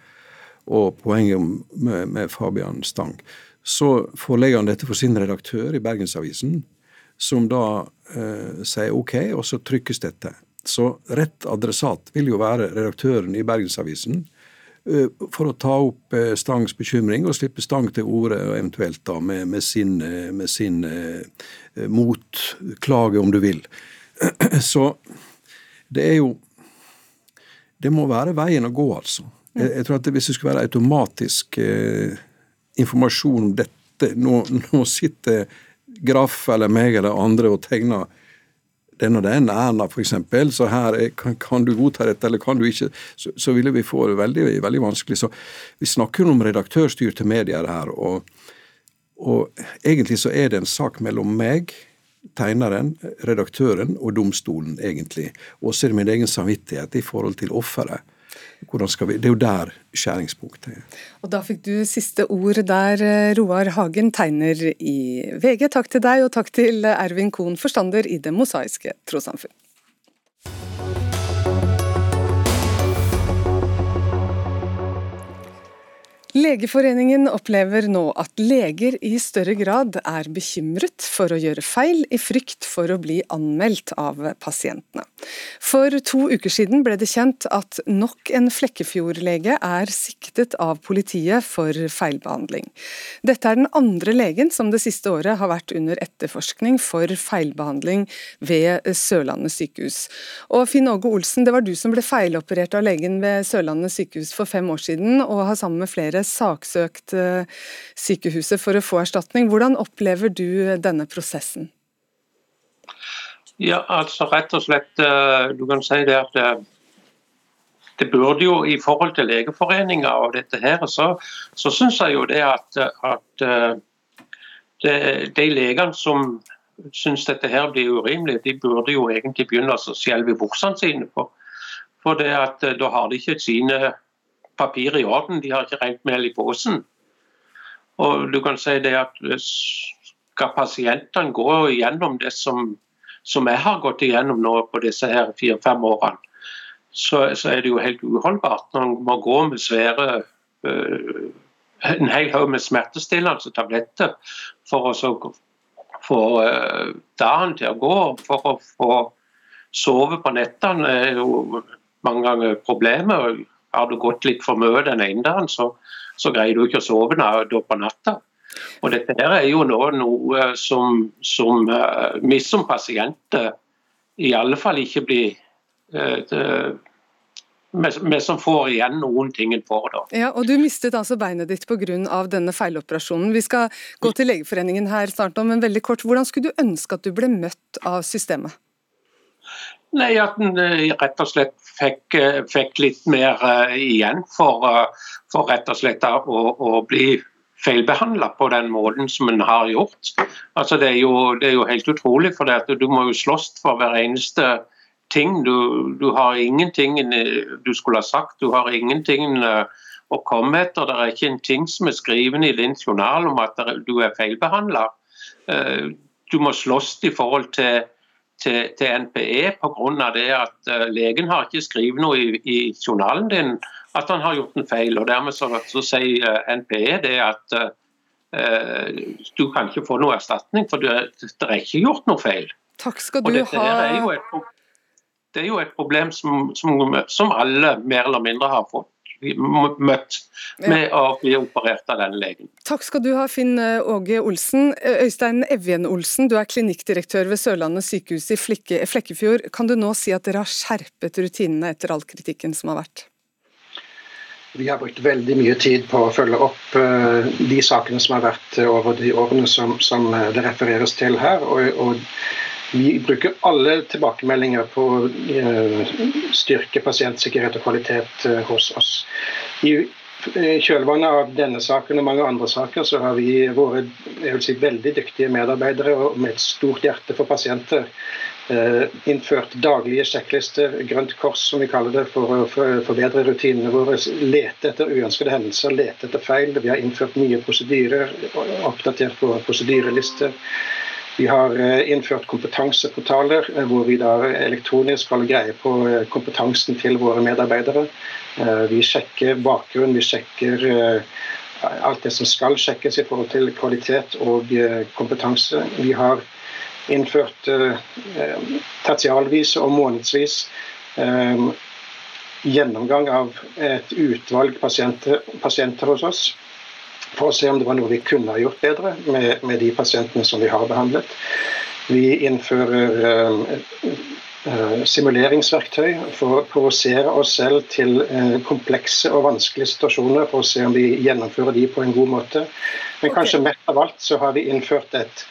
Og poenget med, med Fabian Stang. Så forelegger han dette for sin redaktør i Bergensavisen, som da eh, sier OK, og så trykkes dette. Så rett adressat vil jo være redaktøren i Bergensavisen for å ta opp eh, Stangs bekymring og slippe Stang til orde, eventuelt da med, med sin, eh, med sin eh, motklage, om du vil. <clears throat> Så det er jo Det må være veien å gå, altså. Jeg, jeg tror at Hvis det skulle være automatisk eh, informasjon om dette Nå, <laughs> nå sitter Graff eller meg eller andre og tegner den og den, Erna f.eks., så her er, kan, kan, du godta dette, eller kan du ikke, så, så ville vi få det veldig, veldig vanskelig. Så Vi snakker om redaktørstyrte medier her, og, og egentlig så er det en sak mellom meg, tegneren, redaktøren og domstolen, egentlig. Og så er det min egen samvittighet i forhold til offeret. Det er jo der skjæringspunktet er. Og Da fikk du siste ord der, eh, Roar Hagen, tegner i VG. Takk til deg, og takk til Ervin Kohn, forstander i Det mosaiske trossamfunn. Legeforeningen opplever nå at leger i større grad er bekymret for å gjøre feil, i frykt for å bli anmeldt av pasientene. For to uker siden ble det kjent at nok en Flekkefjord-lege er siktet av politiet for feilbehandling. Dette er den andre legen som det siste året har vært under etterforskning for feilbehandling ved Sørlandet sykehus. Og Finn Åge Olsen, det var du som ble feiloperert av legen ved Sørlandet sykehus for fem år siden, og har sammen med flere saksøkt eh, sykehuset for å få erstatning. Hvordan opplever du denne prosessen? Ja, altså rett og slett eh, Du kan si det at eh, det burde jo i forhold til Legeforeninga og dette her, så, så syns jeg jo det at, at det, de legene som syns dette her blir urimelig, de burde jo egentlig begynne å skjelve i buksene sine. For, for det at da har de ikke sine papir i orden, de har ikke rent mel i posen. Og du kan si det at Skal pasientene gå igjennom det som, som jeg har gått igjennom nå på disse her fire-fem årene, så, så, er det jo helt uholdbart når man må gå med svære øh, en hel haug med smertestillende tabletter for å få øh, dagen til å gå. For å få sove på nettene er jo mange ganger problemet har du gått litt for mye den ene dagen, så, så greier du ikke å sove på natta. Og Dette her er jo nå noe som, som uh, vi som pasienter i alle fall ikke blir uh, vi som får igjen noen ting en får, da. Ja, og Du mistet altså beinet ditt pga. denne feiloperasjonen. Vi skal gå til Legeforeningen her snart om men veldig kort. Hvordan skulle du ønske at du ble møtt av systemet? Nei, At en eh, rett og slett fikk, eh, fikk litt mer uh, igjen for, for, rett og slett å, å bli feilbehandla på den måten som en har gjort. Altså, det, er jo, det er jo helt utrolig, for du må jo slåss for hver eneste ting. Du, du, har ingenting du skulle ha sagt, du har ingenting å komme etter. Det er ikke en ting som er skrevet i din journal om at du er feilbehandla. Du må slåss i forhold til til, til NPE pga. det at uh, legen har ikke skrevet noe i, i, journalen din at han har gjort en feil. og Dermed så, så sier eh, NPE det at uh, du kan ikke få noe erstatning, for det, det er ikke gjort noe feil. Takk skal du ha. Er et, det er jo et problem som, som, som alle mer eller mindre har fått møtt med å bli operert av denne legen. Takk skal du ha, Finn Åge Olsen. Øystein Evjen Olsen, du er klinikkdirektør ved Sørlandet sykehus i Flekkefjord. Kan du nå si at dere har skjerpet rutinene etter all kritikken som har vært? Vi har brukt veldig mye tid på å følge opp uh, de sakene som har vært over de årene som, som det refereres til her. og, og vi bruker alle tilbakemeldinger på eh, styrke pasientsikkerhet og kvalitet eh, hos oss. I kjølvannet av denne saken og mange andre saker, så har vi vært si, veldig dyktige medarbeidere og med et stort hjerte for pasienter Eh, innført daglige sjekklister, grønt kors som vi kaller det, for å forbedre rutinene våre. Lete etter uønskede hendelser, lete etter feil. Vi har innført nye prosedyrer, oppdatert våre prosedyrelister. Vi har eh, innført kompetanseportaler eh, hvor vi da elektronisk skal greie på kompetansen til våre medarbeidere. Vi sjekker bakgrunn, vi sjekker alt det som skal sjekkes i forhold til kvalitet og kompetanse. Vi har innført eh, tertialvis og månedsvis eh, gjennomgang av et utvalg pasienter, pasienter, hos oss. For å se om det var noe vi kunne ha gjort bedre med, med de pasientene som vi har behandlet. Vi innfører eh, eh simuleringsverktøy for å provosere oss selv til eh, komplekse og vanskelige situasjoner, for å se om vi gjennomfører de på en god måte. Men kanskje mest av alt så har vi innført et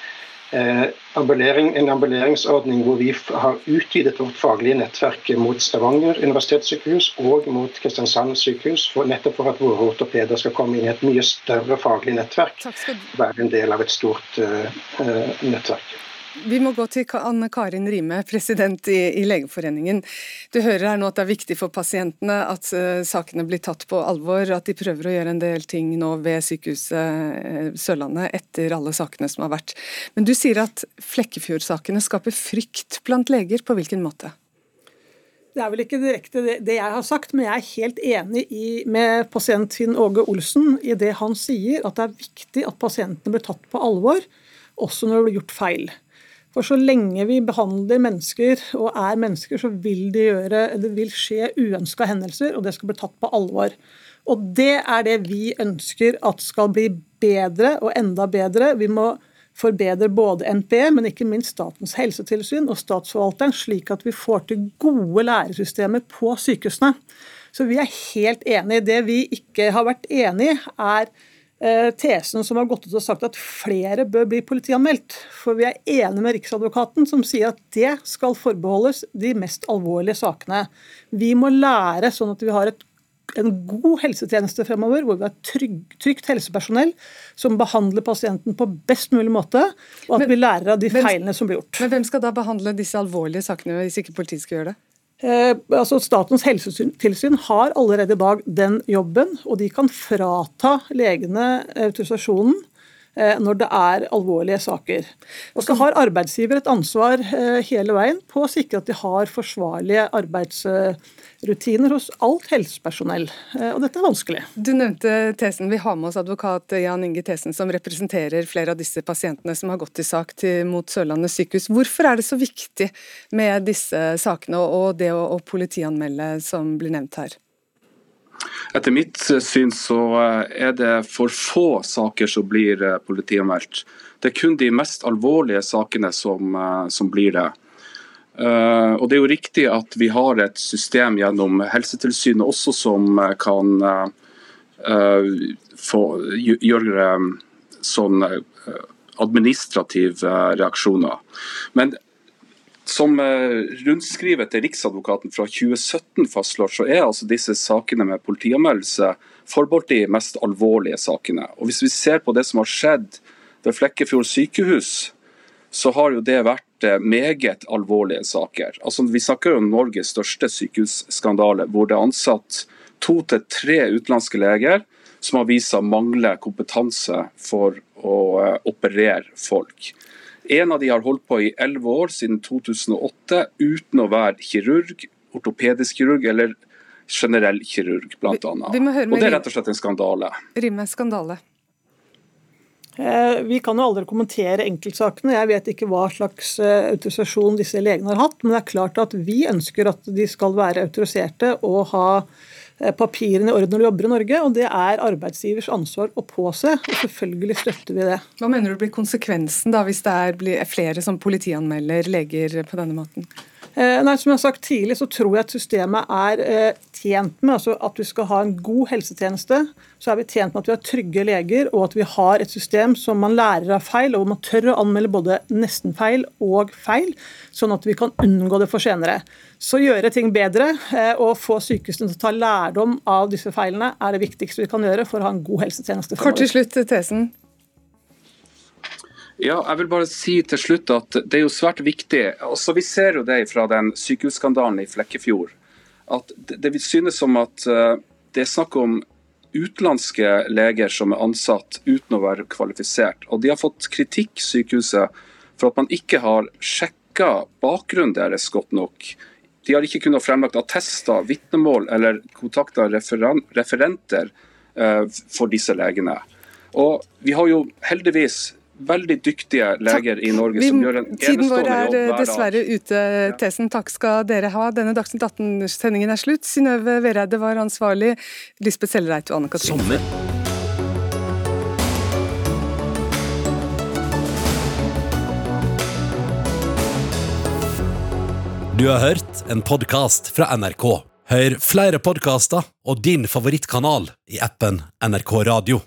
en ambuleringsordning hvor vi har utvidet vårt faglige nettverk mot Stavanger universitetssykehus og mot Kristiansand sykehus, for, nettopp for at våre ortopeder skal komme inn i et mye større faglig nettverk. Være en del av et stort uh, nettverk. Vi må gå til Anne Karin Rime, president i, i, Legeforeningen. Du hører her nå at det er viktig for pasientene at uh, sakene blir tatt på alvor, at de prøver å gjøre en del ting nå ved sykehuset uh, Sørlandet etter alle sakene som har vært. Men du sier at Flekkefjord-sakene skaper frykt blant leger. På hvilken måte? Det er vel ikke direkte det, det jeg har sagt, men jeg er helt enig i, med pasient Finn Åge Olsen i det han sier, at det er viktig at pasientene blir tatt på alvor, også når det blir gjort feil. For så lenge vi behandler mennesker og er mennesker, så vil det, gjøre, det vil skje uønska hendelser, og det skal bli tatt på alvor. Og det er det vi ønsker at skal bli bedre og enda bedre. Vi må forbedre både NPE, men ikke minst Statens helsetilsyn og Statsforvalteren, slik at vi får til gode læresystemer på sykehusene. Så vi er helt enig. Det vi ikke har vært enig i, er tesen som har gått ut og sagt at flere bør bli politianmeldt. For vi er enige med Riksadvokaten som sier at det skal forbeholdes de mest alvorlige sakene. Vi må lære sånn at vi har et, en god helsetjeneste fremover, hvor vi har trygg, trygt helsepersonell som behandler pasienten på best mulig måte, og at men, vi lærer av de feilene som blir gjort. Men Hvem skal da behandle disse alvorlige sakene hvis ikke politiet skal gjøre det? Eh, altså Statens helsetilsyn har allerede i dag den jobben, og de kan frata legene autorisasjonen når det er alvorlige saker. Og så har arbeidsgiver et ansvar eh, hele veien på å sikre at de har forsvarlige arbeidsrutiner hos alt helsepersonell. Eh, og dette er vanskelig. Du nevnte Tesen. Vi har med oss advokat Jan Inge Tesen, som representerer flere av disse pasientene som har gått til sak til, mot Sørlandet sykehus. Hvorfor er det så viktig med disse sakene og det å, å politianmelde som blir nevnt her? Etter mitt syn så eh, er det for få saker som blir eh, politianmeldt. Det er kun de mest alvorlige sakene som, som blir det. Og Det er jo riktig at vi har et system gjennom Helsetilsynet også som eh, kan få, gjøre sånn administrative reaksjoner. Men som rundskrivet til Riksadvokaten fra 2017 fastslår, så er altså disse sakene med politianmeldelse forbeholdt de mest alvorlige sakene. Og Hvis vi ser på det som har skjedd ved Flekkefjord sykehus, så har jo det vært Eh, meget alvorlige saker. Altså, vi snakker om Norges største sykehusskandale, hvor det er ansatt to til tre utenlandske leger som har vist seg å mangle kompetanse for å uh, operere folk. En av de har holdt på i elleve år, siden 2008, uten å være kirurg, ortopedisk kirurg eller generell kirurg, bl.a. Og det er rett og slett en skandale. Rimme skandale. Eh, vi kan jo aldri kommentere enkeltsakene. Jeg vet ikke hva slags eh, autorisasjon disse legene har hatt. Men det er klart at vi ønsker at de skal være autoriserte og ha papirene i orden når de jobber i Norge. Og det er arbeidsgivers ansvar å påse. Og selvfølgelig støtter vi det. Hva mener du blir konsekvensen da hvis det er flere som politianmelder leger på denne måten? Eh, nei, Som jeg har sagt tidlig, så tror jeg at systemet er eh, tjent med altså at vi skal ha en god helsetjeneste. Så er vi tjent med at vi har trygge leger, og at vi har et system som man lærer av feil, og hvor man tør å anmelde både nesten-feil og feil, sånn at vi kan unngå det for senere. Så gjøre ting bedre eh, og få sykehusene til å ta lærdom av disse feilene er det viktigste vi kan gjøre for å ha en god helsetjeneste. Kort til slutt, Tesen. Ja, jeg vil bare si til slutt at Det er jo svært viktig. Også Vi ser jo det fra den sykehusskandalen i Flekkefjord. at Det, synes som at uh, det er snakk om utenlandske leger som er ansatt uten å være kvalifisert. Og De har fått kritikk, sykehuset, for at man ikke har sjekka bakgrunnen deres godt nok. De har ikke kunnet fremlagt attester, vitnemål eller kontakta referen referenter eh, for disse legene. Og Vi har jo heldigvis veldig dyktige leger Takk. i Norge som gjør en enestående jobb Tiden vår er dessverre ute, Tesen. Takk skal dere ha. Denne Dagsnytt 18-sendingen er slutt. Synnøve Vereide var ansvarlig. Lisbeth Sellereit og Anne Katrine. Du har hørt en podkast fra NRK. Hør flere podkaster og din favorittkanal i appen NRK Radio.